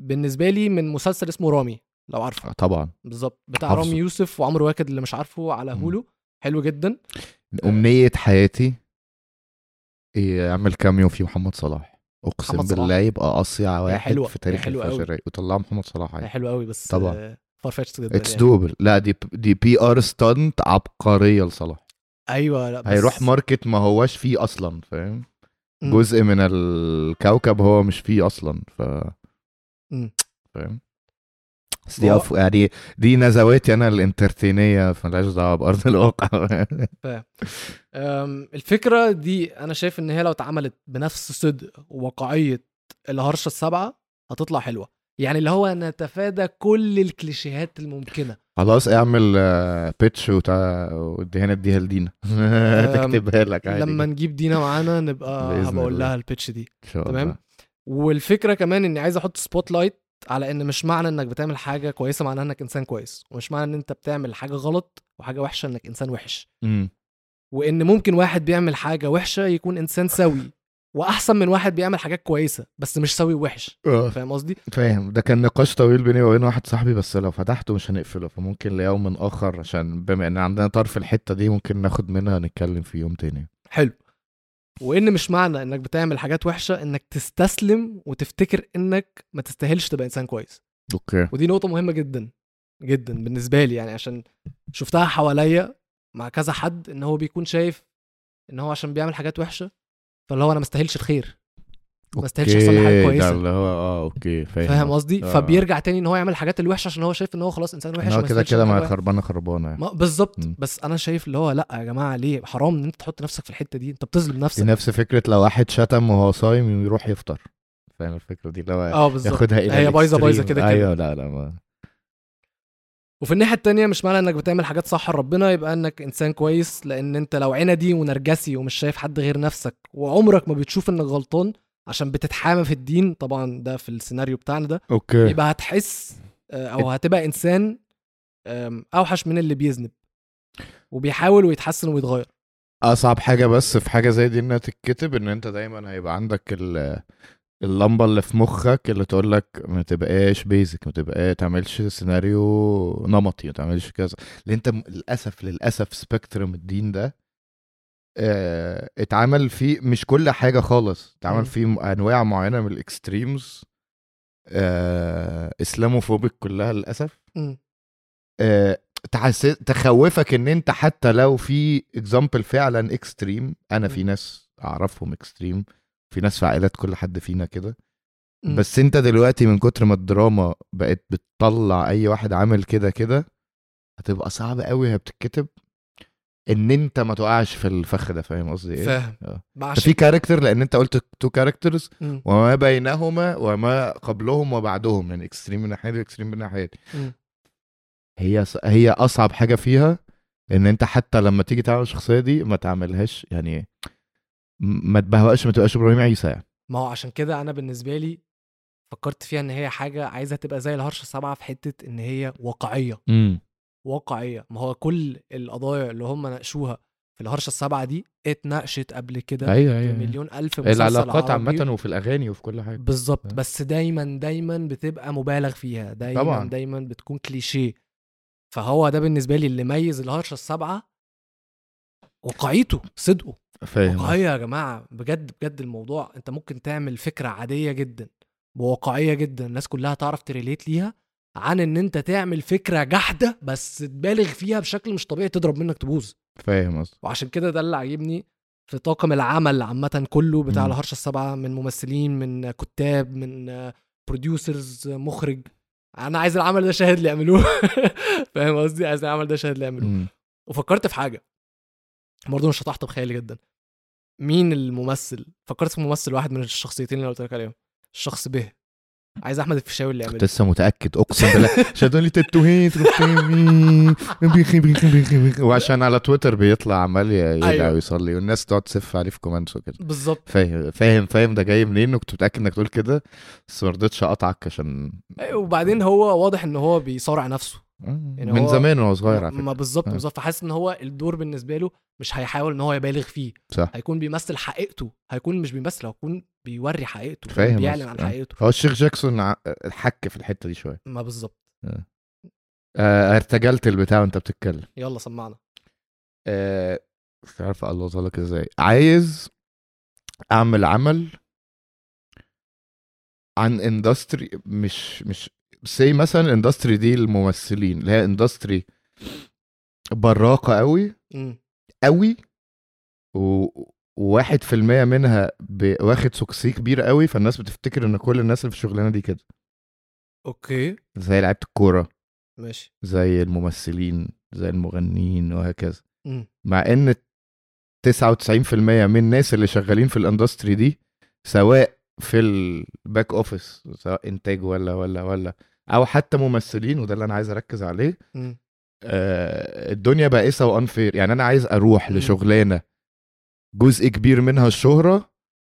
S1: بالنسبة لي من مسلسل اسمه رامي لو عارفه.
S2: آه، طبعا.
S1: بالظبط. بتاع
S2: حافظه.
S1: رامي يوسف وعمرو واكد اللي مش عارفه على. هولو. حلو جدا.
S2: أمنية حياتي. يعمل كاميو في محمد صلاح أقسم
S1: محمد صلاح.
S2: بالله يبقى أصيع واحد
S1: حلوة،
S2: في تاريخ
S1: حلوة
S2: وطلعوا محمد صلاح
S1: هي
S2: عادي
S1: حلو قوي بس
S2: طبعا.
S1: فارفetched جدا
S2: اتس
S1: يعني.
S2: دوبل لا دي دي بي ار ستانت عبقرية لصلاح
S1: أيوه لا بس
S2: هيروح ماركت ما هواش فيه أصلا فاهم. جزء من الكوكب هو مش فيه أصلا ف. فاهم بس دي أف... يعني دي نزواتي أنا الإنترتينية فمالهاش دعوة بأرض (laughs) الواقع.
S1: الفكرة دي أنا شايف إن هي لو اتعملت بنفس صدق وواقعية الهرشة السبعه هتطلع حلوة. يعني اللي هو نتفادى كل الكليشيهات الممكنة.
S2: خلاص اعمل pitch وتع... وديها نديها لدينا. (laughs) تكتبها لك عادي
S1: لما نجيب دينا معانا نبقى هبقول. لها ال
S2: pitch دي.
S1: تمام؟ والفكرة كمان إني عايز أحط spotlight على إن مش معنى إنك بتعمل حاجة كويسة معناها إنك إنسان كويس ومش معنى إن أنت بتعمل حاجة غلط وحاجة وحشة إنك إنسان وحش.
S2: مم.
S1: وإن ممكن واحد بيعمل حاجة وحشة يكون إنسان سوي وأحسن من واحد بيعمل حاجات كويسة بس مش سوي وحش
S2: آه،
S1: فاهم قصدي؟
S2: فاهم. ده كان نقاش طويل بيني وبين واحد صاحبي بس لو فتحته مش هنقفله فممكن ليوم آخر عشان بما إن عندنا طرف الحتة دي ممكن ناخد منها نتكلم في يوم تاني.
S1: حلو. وإن مش معنى إنك بتعمل حاجات وحشة إنك تستسلم وتفتكر إنك ما تستاهلش تبقى إنسان كويس.
S2: okay.
S1: ودي نقطة مهمة جدا جدا بالنسبة لي يعني عشان شفتها حواليا مع كذا حد إن هو بيكون شايف إن هو عشان بيعمل حاجات وحشة فاللي هو أنا ما استاهلش الخير. ما استاهلش يحصل لي حاجة
S2: كويسة. اللي هو آه okay فاهم.
S1: فاهم قصدي؟
S2: آه.
S1: فبيرجع تاني إن هو يعمل الحاجات الوحشة عشان هو شايف إن هو خلاص إنسان وحش
S2: هو كده كده
S1: حاجة
S2: خربانة خربانة يعني.
S1: بالظبط. بس أنا شايف اللي هو لأ يا جماعة ليه؟ حرام إن أنت تحط نفسك في الحتة دي. أنت بتظلم نفسك.
S2: نفس فكرة لو واحد شتم وهو صايم يروح يفطر. فاهم الفكرة دي؟ اللي هو
S1: آه بالظبط.
S2: ياخدها إلى
S1: هي بايظة
S2: بايظة.
S1: كده كده
S2: أيوه لأ لأ ما.
S1: وفي الناحية التانية مش معنى إنك بتعمل حاجات صح لربنا يبقى إنك إنسان كويس لأن أنت لو عندي ونرجسي ومش شايف حد غير نفسك وعمرك ما بتشوف إنك غلطان عشان بتتحامى في الدين طبعا ده في السيناريو بتاعنا ده.
S2: أوكي.
S1: يبقى هتحس آه، أو هتبقى إنسان أوحش من اللي بيذنب وبيحاول ويتحسن ويتغير.
S2: أصعب حاجة بس في حاجة زي دي إنها تتكتب إن أنت دايما هيبقى عندك ال اللمبة اللي في مخك اللي تقول لك ما تبقاش basic ما تبقاش تعملش سيناريو نمطي ما تعملش كذا. لأن أنت للأسف للأسف spectrum الدين ده اتعمل فيه مش كل حاجة خالص. اتعمل فيه أنواع معينة من ال extremes آه Islamophobic كلها
S1: للأسف.
S2: آه، تحس... تخوفك إن أنت حتى لو في example فعلا extreme أنا في. ناس أعرفهم extreme في ناس في عائلات كل حد فينا كده. بس أنت دلوقتي من كتر ما الدراما بقت بتطلع أي واحد عامل كده كده هتبقى صعب قوي وهي بتتكتب إن أنت ما تقعش في الفخ ده فاهم قصدي إيه
S1: فاهم
S2: آه. في character لأن أنت قلت two
S1: characters.
S2: وما بينهما وما قبلهم وبعدهم يعني extreme من ناحية و extreme من
S1: ناحية.
S2: هي هي أصعب حاجة فيها إن أنت حتى لما تيجي تعمل الشخصية دي ما تعملهاش يعني ما تبهوأش ما تبقاش إبراهيم عيسى يعني
S1: ما هو عشان كده أنا بالنسبة لي فكرت فيها إن هي حاجة عايزة تبقى زي الهرشه السبعة في حتة إن هي واقعية
S2: امم
S1: واقعية. ما هو كل القضايا اللي هم ناقشوها في الهرشة السبعه دي اتناقشت قبل كده
S2: أيوه
S1: في
S2: أيوه.
S1: مليون ألف مسلسل
S2: العلاقات. عامة وفي الأغاني وفي كل حاجة.
S1: بالظبط.
S2: آه.
S1: بس دايما دايما بتبقى مبالغ فيها. دايما
S2: طبعاً.
S1: دايما بتكون كليشيه. فهو ده بالنسبة لي اللي ميز الهرشة السبعه واقعيته صدقه.
S2: فاهم
S1: واقعية يا جماعة. بجد بجد الموضوع انت ممكن تعمل فكرة عادية جدا بواقعية جدا الناس كلها تعرف تريليت ليها. عن إن أنت تعمل فكرة جحدة بس تبالغ فيها بشكل مش طبيعي تضرب منك تبوظ.
S2: فاهم قصدي
S1: وعشان كده ده اللي عاجبني في طاقم العمل عامة كله بتاع
S2: مم.
S1: الهرشة السبعة من ممثلين من كتاب من بروديوسرز مخرج. أنا عايز العمل ده شاهد اللي يعملوه. (laughs) فاهم قصدي؟ عايز العمل ده شاهد اللي يعملوه. وفكرت في حاجة. برضه مش هتحطم خيالي جدا. مين الممثل؟ فكرت في ممثل واحد من الشخصيتين اللي قلت لك عليهم. الشخص به عايز أحمد الفيشاوي اللي
S2: كنت
S1: يعمله
S2: لسه متأكد. أقسم بالله. (laughs) شادوا لي تاتوهات وعشان على تويتر بيطلع عمال يدعي
S1: أيوة.
S2: ويصلي والناس تقعد تسف عليه في كومنتس وكده.
S1: بالظبط.
S2: فاهم فاهم فاهم ده جاي منين؟ وكنت متأكد إنك تقول كده بس ما رضيتش أقطعك عشان
S1: أيوة، وبعدين هو واضح إن هو بيصارع نفسه.
S2: من
S1: هو-
S2: زمان وهو صغير على
S1: ما
S2: فكرة.
S1: بالظبط
S2: آه.
S1: بالظبط. فحاسس إن هو الدور بالنسبة له مش هيحاول إن هو يبالغ فيه.
S2: صح.
S1: هيكون بيمثل حقيقته هيكون مش بيمثل هيكون بيوري حقيقته
S2: فاهم
S1: بيعلن عن. حقيقته.
S2: هو الشيخ جاكسون حك في الحتة دي شوية.
S1: ما بالظبط.
S2: آه، ارتجلت البتاع وأنت بتتكلم.
S1: يلا سمعنا.
S2: آه، مش عارف الله لك إزاي. عايز أعمل عمل عن industry مش مش say مثلا ال industry دي الممثلين اللي هي industry براقة قوي قوي وواحد في المية منها واخد success كبير قوي فالناس بتفتكر إن كل الناس اللي في الشغلانة دي كده.
S1: okay.
S2: زي لعيبة الكورة.
S1: ماشي.
S2: زي الممثلين زي المغنيين وهكذا.
S1: امم
S2: مع إن 99% من الناس اللي شغالين في ال industry دي سواء في ال back office سواء إنتاج ولا ولا ولا أو حتى ممثلين وده اللي أنا عايز أركز عليه آه الدنيا بائسة و unfair يعني أنا عايز أروح
S1: مم.
S2: لشغلانة جزء كبير منها الشهرة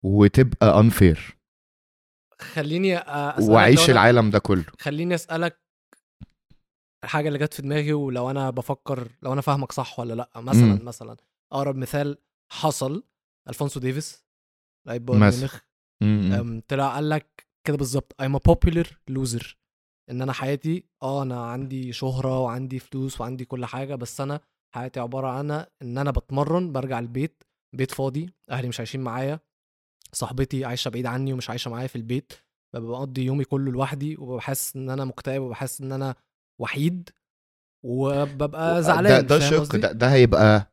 S2: وتبقى unfair
S1: خليني
S2: أسألك
S1: وأعيش
S2: العالم ده كله
S1: خليني أسألك الحاجة اللي جت في دماغي ولو أنا بفكر لو أنا فاهمك صح ولا لأ مثلا
S2: مم.
S1: مثلا أقرب مثال حصل ألفونسو ديفيس لعيب بايرن. ميونخ
S2: م- م.
S1: طلع قال لك كده بالظبط I'm a popular loser إن أنا حياتي آه أنا عندي شهرة وعندي فلوس وعندي كل حاجة بس أنا حياتي عبارة عن إن أنا بتمرن برجع البيت بيت فاضي أهلي مش عايشين معايا صاحبتي عايشة بعيد عني ومش عايشة معايا في البيت بقضي يومي كله لوحدي حاسس إن أنا مكتئب حاسس إن أنا وحيد وببقى زعلان
S2: ده, ده شق؟ ده, ده هيبقى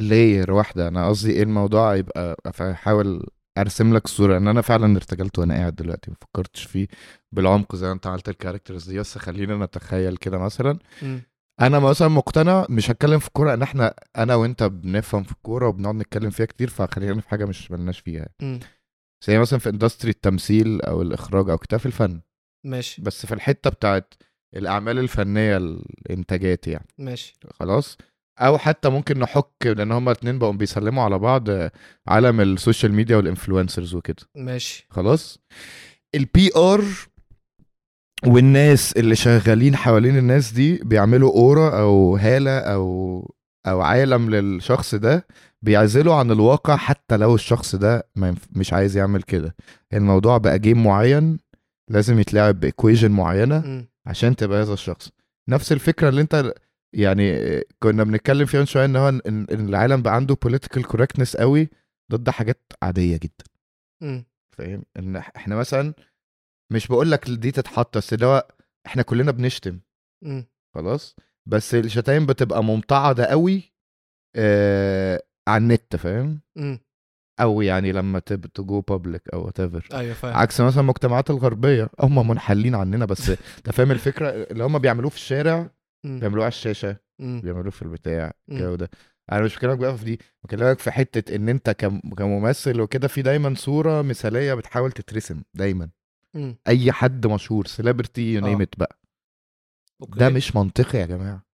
S2: layer واحدة أنا قصدي إيه الموضوع هيبقى أحاول أرسم لك الصورة إن أنا فعلا ارتجلت وأنا قاعد دلوقتي ما فكرتش فيه بالعمق زي ما أنت عملت ال characters دي بس خلينا نتخيل كده مثلا.
S1: مم.
S2: أنا مثلا مقتنع مش هتكلم في الكوره إن إحنا أنا وأنت بنفهم في الكورة وبنقعد نتكلم فيها كتير فخلينا في حاجة مش ملناش فيها
S1: مم.
S2: زي مثلا في industry التمثيل أو الإخراج أو كتاب الفن.
S1: ماشي.
S2: بس في الحتة بتاعت الأعمال الفنية الإنتاجات يعني.
S1: ماشي.
S2: خلاص؟ أو حتى ممكن نحك لأن هما اتنين بقوا بيسلموا على بعض عالم السوشيال ميديا وال influencers وكده
S1: ماشي
S2: خلاص ال PR والناس اللي شغالين حوالين الناس دي بيعملوا aura أو هالة أو أو عالم للشخص ده بيعزله عن الواقع حتى لو الشخص ده. مش عايز يعمل كده الموضوع بقى game معين لازم يتلعب ب equation
S1: معينة.
S2: عشان تبقى هذا الشخص نفس الفكرة اللي أنت يعني كنا بنتكلم فيها من شوية إن هو ان العالم بقى عنده political correctness قوي ضد حاجات عادية جدا. فاهم إن إحنا مثلا مش بقول لك دي تتحط بس اللي هو إحنا كلنا بنشتم
S1: مم.
S2: خلاص بس الشتايم بتبقى ممتعضه قوي آه على النت فاهم. أو يعني لما تب ت go public أو whatever
S1: أيوه فاهم
S2: عكس مثلا المجتمعات الغربية هم منحلين عننا بس (laughs) أنت فاهم الفكرة اللي هم بيعملوه في الشارع. بيعملوه على
S1: الشاشة.
S2: بيعملوه في البتاع. الجو ده أنا مش بكلمك بقى في دي بكلمك في حتة إن أنت كم- كممثل وكده في دايما صورة مثالية بتحاول تترسم دايما
S1: مم.
S2: أي حد مشهور celebrity يو
S1: آه.
S2: بقى
S1: okay
S2: ده مش منطقي يا جماعة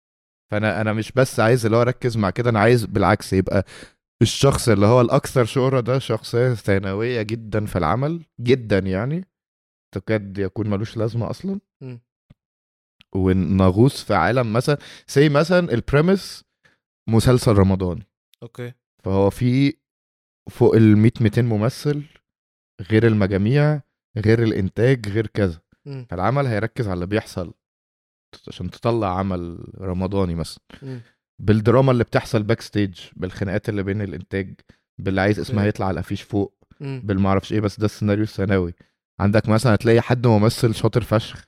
S2: فأنا أنا مش بس عايز اللي هو أركز مع كده أنا عايز بالعكس يبقى الشخص اللي هو الأكثر شهرة ده شخصيه ثانوية جدا في العمل جدا يعني تكاد يكون ملوش لازمة
S1: أصلا.
S2: ونغوص في عالم مثلا زي مثلا ال premise مسلسل رمضاني
S1: okay
S2: فهو في فوق ال 100 200 ممثل غير المجاميع غير الإنتاج غير كذا
S1: مم.
S2: فالعمل هيركز على اللي بيحصل عشان تطلع عمل رمضاني مثلا. بالدراما اللي بتحصل backstage بالخناقات اللي بين الإنتاج باللي عايز اسمها. يطلع على الافيش فوق. بالمعرفش إيه بس ده السيناريو الثانوي عندك مثلا هتلاقي حد ممثل شاطر فشخ.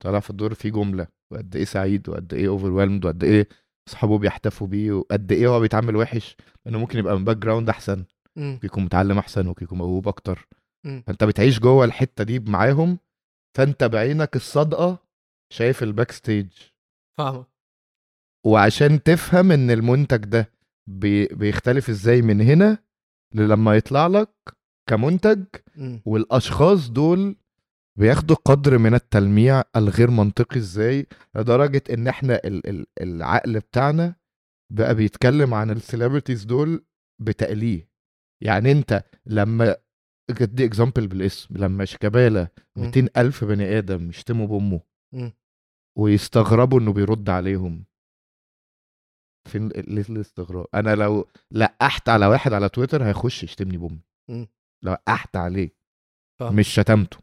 S2: طالع في الدور فيه جملة وقد إيه سعيد وقد إيه over وقد إيه اصحابه بيحتفوا بيه وقد إيه هو بيتعامل وحش إنه ممكن يبقى من background أحسن
S1: مم.
S2: ممكن يكون متعلم أحسن ممكن يكون موهوب
S1: أكتر.
S2: فأنت بتعيش جوه الحتة دي معاهم فأنت بعينك الصادقة شايف ال backstage
S1: فاهمك
S2: وعشان تفهم إن المنتج ده بي بيختلف إزاي من هنا لما يطلع لك كمنتج. والأشخاص دول بياخدوا قدر من التلميع الغير منطقي إزاي لدرجة إن إحنا ال ال العقل بتاعنا بقى بيتكلم عن ال celebrities دول بتقل إيه يعني أنت لما the example بالاسم لما شيكابالا
S1: مم.
S2: 200 ألف بني آدم يشتموا
S1: بأمه.
S2: ويستغربوا إنه بيرد عليهم فين ليه الاستغراب أنا لو لقحت على واحد على تويتر هيخش يشتمني
S1: بأمي.
S2: لقحت عليه. مش شتمته.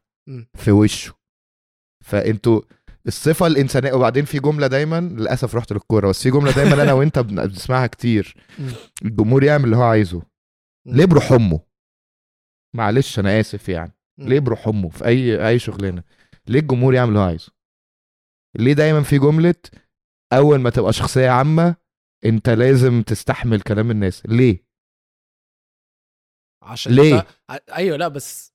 S2: في وشه. فأنتوا الصفة الإنسانية وبعدين في جملة دايما للأسف رحت للكورة بس في جملة دايما أنا وأنت بن- بنسمعها كتير. الجمهور يعمل اللي هو عايزه. ليه بروح امه معلش أنا آسف يعني. ليه بروح امه في أي أي شغلانة. ليه الجمهور يعمل اللي هو عايزه؟ ليه دايما في جملة أول ما تبقى شخصية عامة أنت لازم تستحمل كلام الناس؟ ليه؟
S1: عشان
S2: ليه؟
S1: أيوه لأ بس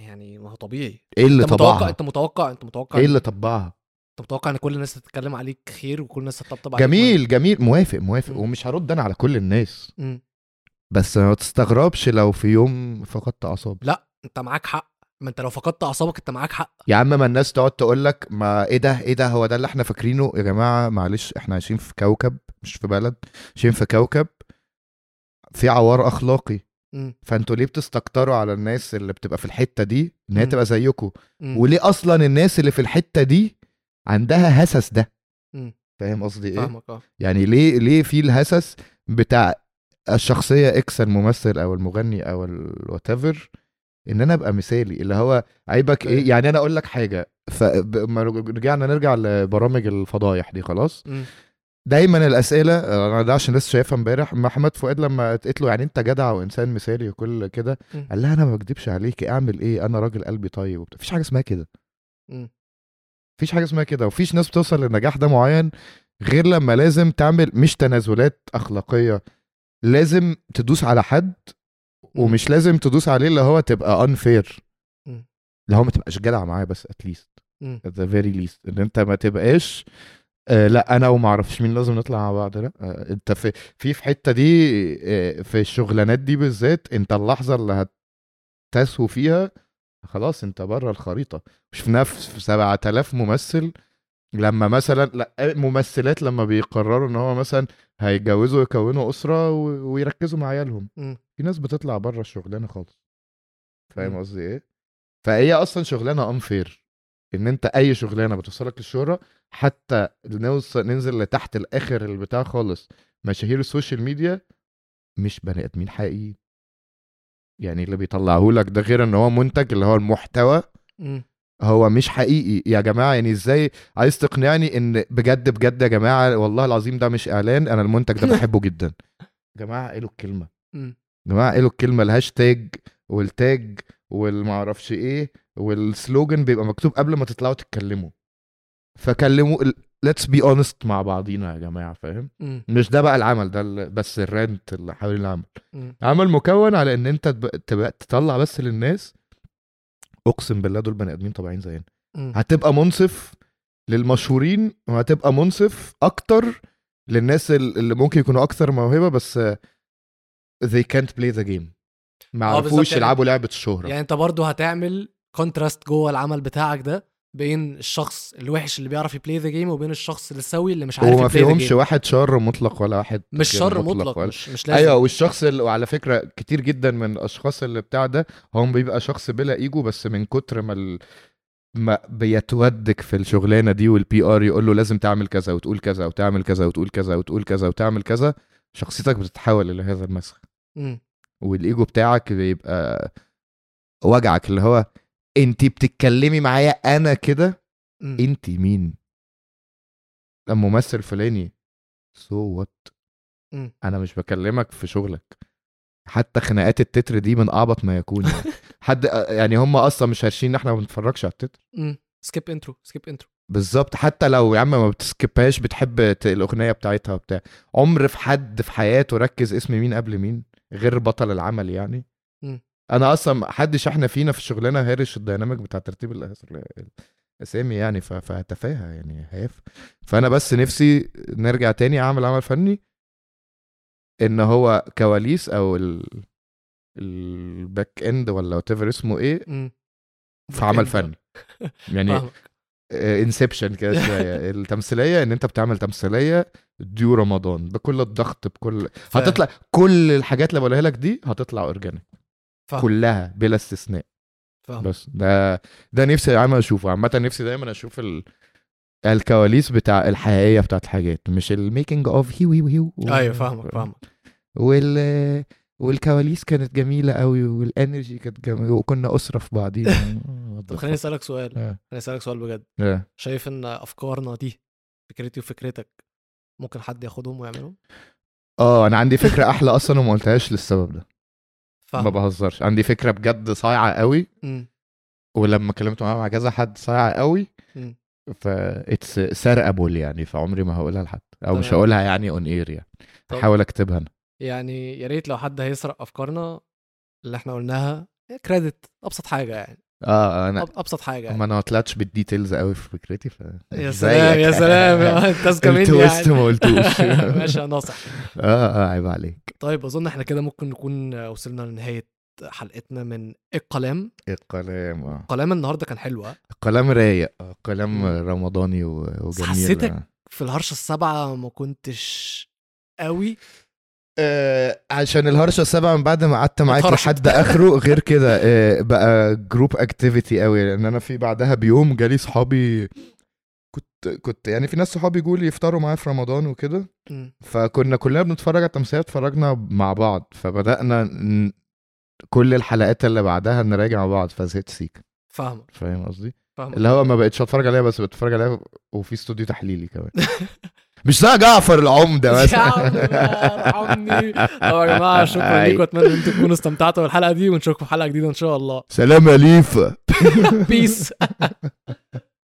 S1: يعني ما هو طبيعي.
S2: إيه اللي
S1: أنت متوقع
S2: طبعها؟
S1: أنت متوقع أنت متوقع
S2: إيه اللي طبعها؟
S1: أنت متوقع إن كل الناس تتكلم عليك خير وكل الناس تطبطب عليك
S2: جميل جميل. موافق موافق.
S1: مم.
S2: ومش هرد أنا على كل الناس.
S1: مم.
S2: بس ما تستغربش لو في يوم فقدت أعصابي.
S1: لأ أنت معاك حق. ما أنت لو فقدت أعصابك أنت معاك حق.
S2: يا عم ما الناس تقعد تقول لك ما إيه ده إيه ده هو ده اللي إحنا فاكرينه؟ يا جماعة معلش إحنا عايشين في كوكب مش في بلد عايشين في كوكب في عوار
S1: أخلاقي.
S2: فانتوا ليه بتستكتروا على الناس اللي بتبقى في الحتة دي إن هي. تبقى زيكم. وليه أصلا الناس اللي في الحتة دي عندها هسس ده. فاهم قصدي إيه؟
S1: فاهمك آه.
S2: يعني ليه ليه في الهسس بتاع الشخصية إكس الممثل أو المغني أو الوات إن أنا أبقى مثالي؟ اللي هو عيبك إيه؟ يعني أنا أقول لك حاجة فما رجعنا نرجع لبرامج الفضايح دي خلاص؟
S1: مم.
S2: دايما الأسئلة أنا ده عشان لسه شايفها امبارح محمد فؤاد لما قلت له يعني أنت جدع وإنسان مثالي وكل كده. قال لها أنا ما بكدبش عليك أعمل إيه أنا راجل قلبي طيب وبتاع. مفيش حاجة اسمها كده. مفيش حاجة اسمها كده ومفيش ناس بتوصل للنجاح ده معين غير لما لازم تعمل مش تنازلات أخلاقية لازم تدوس على حد. ومش لازم تدوس عليه اللي هو تبقى
S1: مم.
S2: اللي هو ما تبقاش جدع معاه بس اتليست the very least إن أنت ما تبقاش آه لا أنا وما أعرفش مين لازم نطلع مع بعض لا. آه أنت في في في حتة دي آه في الشغلانات دي بالذات أنت اللحظة اللي هتسهو فيها خلاص أنت بره الخريطة. مش في نفس في 7000 ممثل لما مثلا لا ممثلات لما بيقرروا إن هو مثلا هيتجوزوا يكونوا أسرة ويركزوا مع عيالهم. في ناس بتطلع بره الشغلانة خالص. فاهم. قصدي إيه؟ فهي أصلا شغلانة unfair إن أنت أي شغلانة بتوصلك للشهرة حتى نوصل ننزل لتحت الآخر البتاع خالص مشاهير السوشيال ميديا مش بني آدمين حقيقيين. يعني اللي بيطلعه لك ده غير إن هو منتج اللي هو المحتوى
S1: مم.
S2: هو مش حقيقي. يا جماعة يعني إزاي عايز تقنعني إن بجد بجد يا جماعة والله العظيم ده مش إعلان أنا المنتج ده بحبه (laughs) جدا. يا جماعة قالوا الكلمة.
S1: مم.
S2: يا جماعة قالوا الكلمة ال hashtag وال tag والمعرفش إيه وال slogan بيبقى مكتوب قبل ما تطلعوا تتكلموا. فكلموا let's be honest مع بعضينا يا جماعة فاهم. مش ده بقى العمل ده بس ال rant اللي حوالين العمل.
S1: مم.
S2: عمل مكون على إن أنت تب- تبقى تطلع بس للناس. أقسم بالله دول بني آدمين طبيعيين زينا. هتبقى منصف للمشهورين وهتبقى منصف أكتر للناس ال- اللي ممكن يكونوا أكثر موهبة بس they can't play the game. ما
S1: آه،
S2: عرفوش
S1: يعني-
S2: يلعبوا لعبة الشهرة.
S1: يعني أنت برضو هتعمل contrast جوه العمل بتاعك ده بين الشخص الوحش اللي بيعرف ي play the game وبين الشخص السوي اللي مش عارف
S2: وما
S1: ي play the
S2: فيهمش
S1: game
S2: واحد شر مطلق ولا واحد
S1: مش شر مطلق
S2: ولا-
S1: مش مش لازم.
S2: أيوه والشخص اللي وعلى فكرة كتير جدا من الأشخاص اللي بتاع ده هم بيبقى شخص بلا إيجو بس من كتر ما ال... ما بيتودك في الشغلانة دي وال PR يقول له لازم تعمل كذا وتقول كذا وتعمل كذا وتقول كذا وتقول كذا وتعمل كذا شخصيتك بتتحول إلى هذا المسخ. والإيجو بتاعك بيبقى وجعك اللي هو انت بتتكلمي معايا أنا كده. انت مين؟ لما ممثل فلاني. so what
S1: مم.
S2: أنا مش بكلمك في شغلك. حتى خناقات التتر دي من اعبط ما يكون يعني. (laughs) حد يعني هم أصلا مش هارشين إن إحنا ما بنتفرجش على التتر.
S1: skip intro skip intro
S2: بالظبط. حتى لو يا عم ما بت skip هاش بتحب الأغنية بتاعتها وبتاع. عمر في حد في حياته ركز اسم مين قبل مين؟ غير بطل العمل يعني.
S1: مم.
S2: أنا أصلا حدش إحنا فينا في الشغلانه هارش ال dynamic بتاع ترتيب الأسامي يعني فتفاهة يعني هيف فأنا بس نفسي نرجع تاني أعمل عمل فني إن هو كواليس أو ال ال back end ولا what اسمه
S1: إيه.
S2: في عمل. فني (laughs) يعني inception كده (laughs) شوية التمثيلية إن أنت بتعمل تمثيلية ديو رمضان بكل الضغط بكل. هتطلع كل الحاجات اللي بقولها لك دي هتطلع organic
S1: فاهم.
S2: كلها بلا استثناء.
S1: فاهم.
S2: بس ده ده نفسي دايما أشوفه. عامة نفسي دايما أشوف ال... الكواليس بتاع الحقيقية بتاعت الحاجات. مش ال making of هيو هيو هيو
S1: أيوه فاهمك فاهمك.
S2: وال والكواليس كانت جميلة قوي وال energy كانت جميلة وكنا أسرة في بعضينا. (laughs)
S1: طب خليني أسألك سؤال.
S2: آه.
S1: خليني أسألك سؤال بجد.
S2: آه.
S1: شايف إن أفكارنا دي فكرتي وفكرتك ممكن حد ياخدهم ويعملهم؟
S2: آه أنا عندي فكرة أحلى أصلا وما قلتهاش للسبب ده. ما
S1: فاهم
S2: بهزرش عندي فكرة بجد صايعة قوي
S1: مم.
S2: ولما كلمت معاها مع كذا حد صايعة قوي. ف it's سرقبل يعني فعمري ما هقولها لحد أو مش
S1: تمام.
S2: هقولها يعني on air يعني
S1: طب.
S2: هحاول أكتبها أنا
S1: يعني يا ريت لو حد هيسرق أفكارنا اللي إحنا قلناها credit أبسط حاجة يعني
S2: آه
S1: أنا أبسط حاجة
S2: ما
S1: يعني.
S2: أنا ما طلعتش بال details قوي في فكرتي ف
S1: يا (laughs) سلام يا سلام أنت أذكى مني
S2: ال twist
S1: يعني.
S2: ما قلتوش. (laughs)
S1: ماشي يا ناصح. (laughs)
S2: آه آه عيب عليك.
S1: طيب أظن إحنا كده ممكن نكون وصلنا لنهاية حلقتنا من القلم.
S2: القلم آه.
S1: القلم النهارده كان حلو ها؟
S2: القلم رايق آه، قلم
S1: مم.
S2: رمضاني وجميل
S1: حسيتك
S2: آه.
S1: في الهرشه السبعه ما كنتش قوي
S2: آه عشان الهرشه السبعه من بعد ما قعدت معاك. لحد آخره غير كده آه بقى group activity قوي. لأن أنا في بعدها بيوم جالي صحابي كنت كنت يعني في ناس صحابي جولي يفطروا معايا في رمضان وكده. فكنا كلنا بنتفرج على التمثيليه اتفرجنا مع بعض. فبدأنا ن... كل الحلقات اللي بعدها نراجع مع بعض. فزهقت sick
S1: فاهمك.
S2: فاهم قصدي؟ اللي هو ما بقتش أتفرج عليها بس بتفرج عليها وفي استوديو تحليلي كمان. (laughs) مش زي جعفر العمدة
S1: يا
S2: مثلا؟
S1: ارحمني. طب يا جماعة (laughs) شكرا ليكم أتمنى إن أنتم تكونوا استمتعتوا بالحلقة دي ونشوفكم في حلقة جديدة إن شاء الله.
S2: سلام يا ليفا
S1: بيس (laughs) (laughs)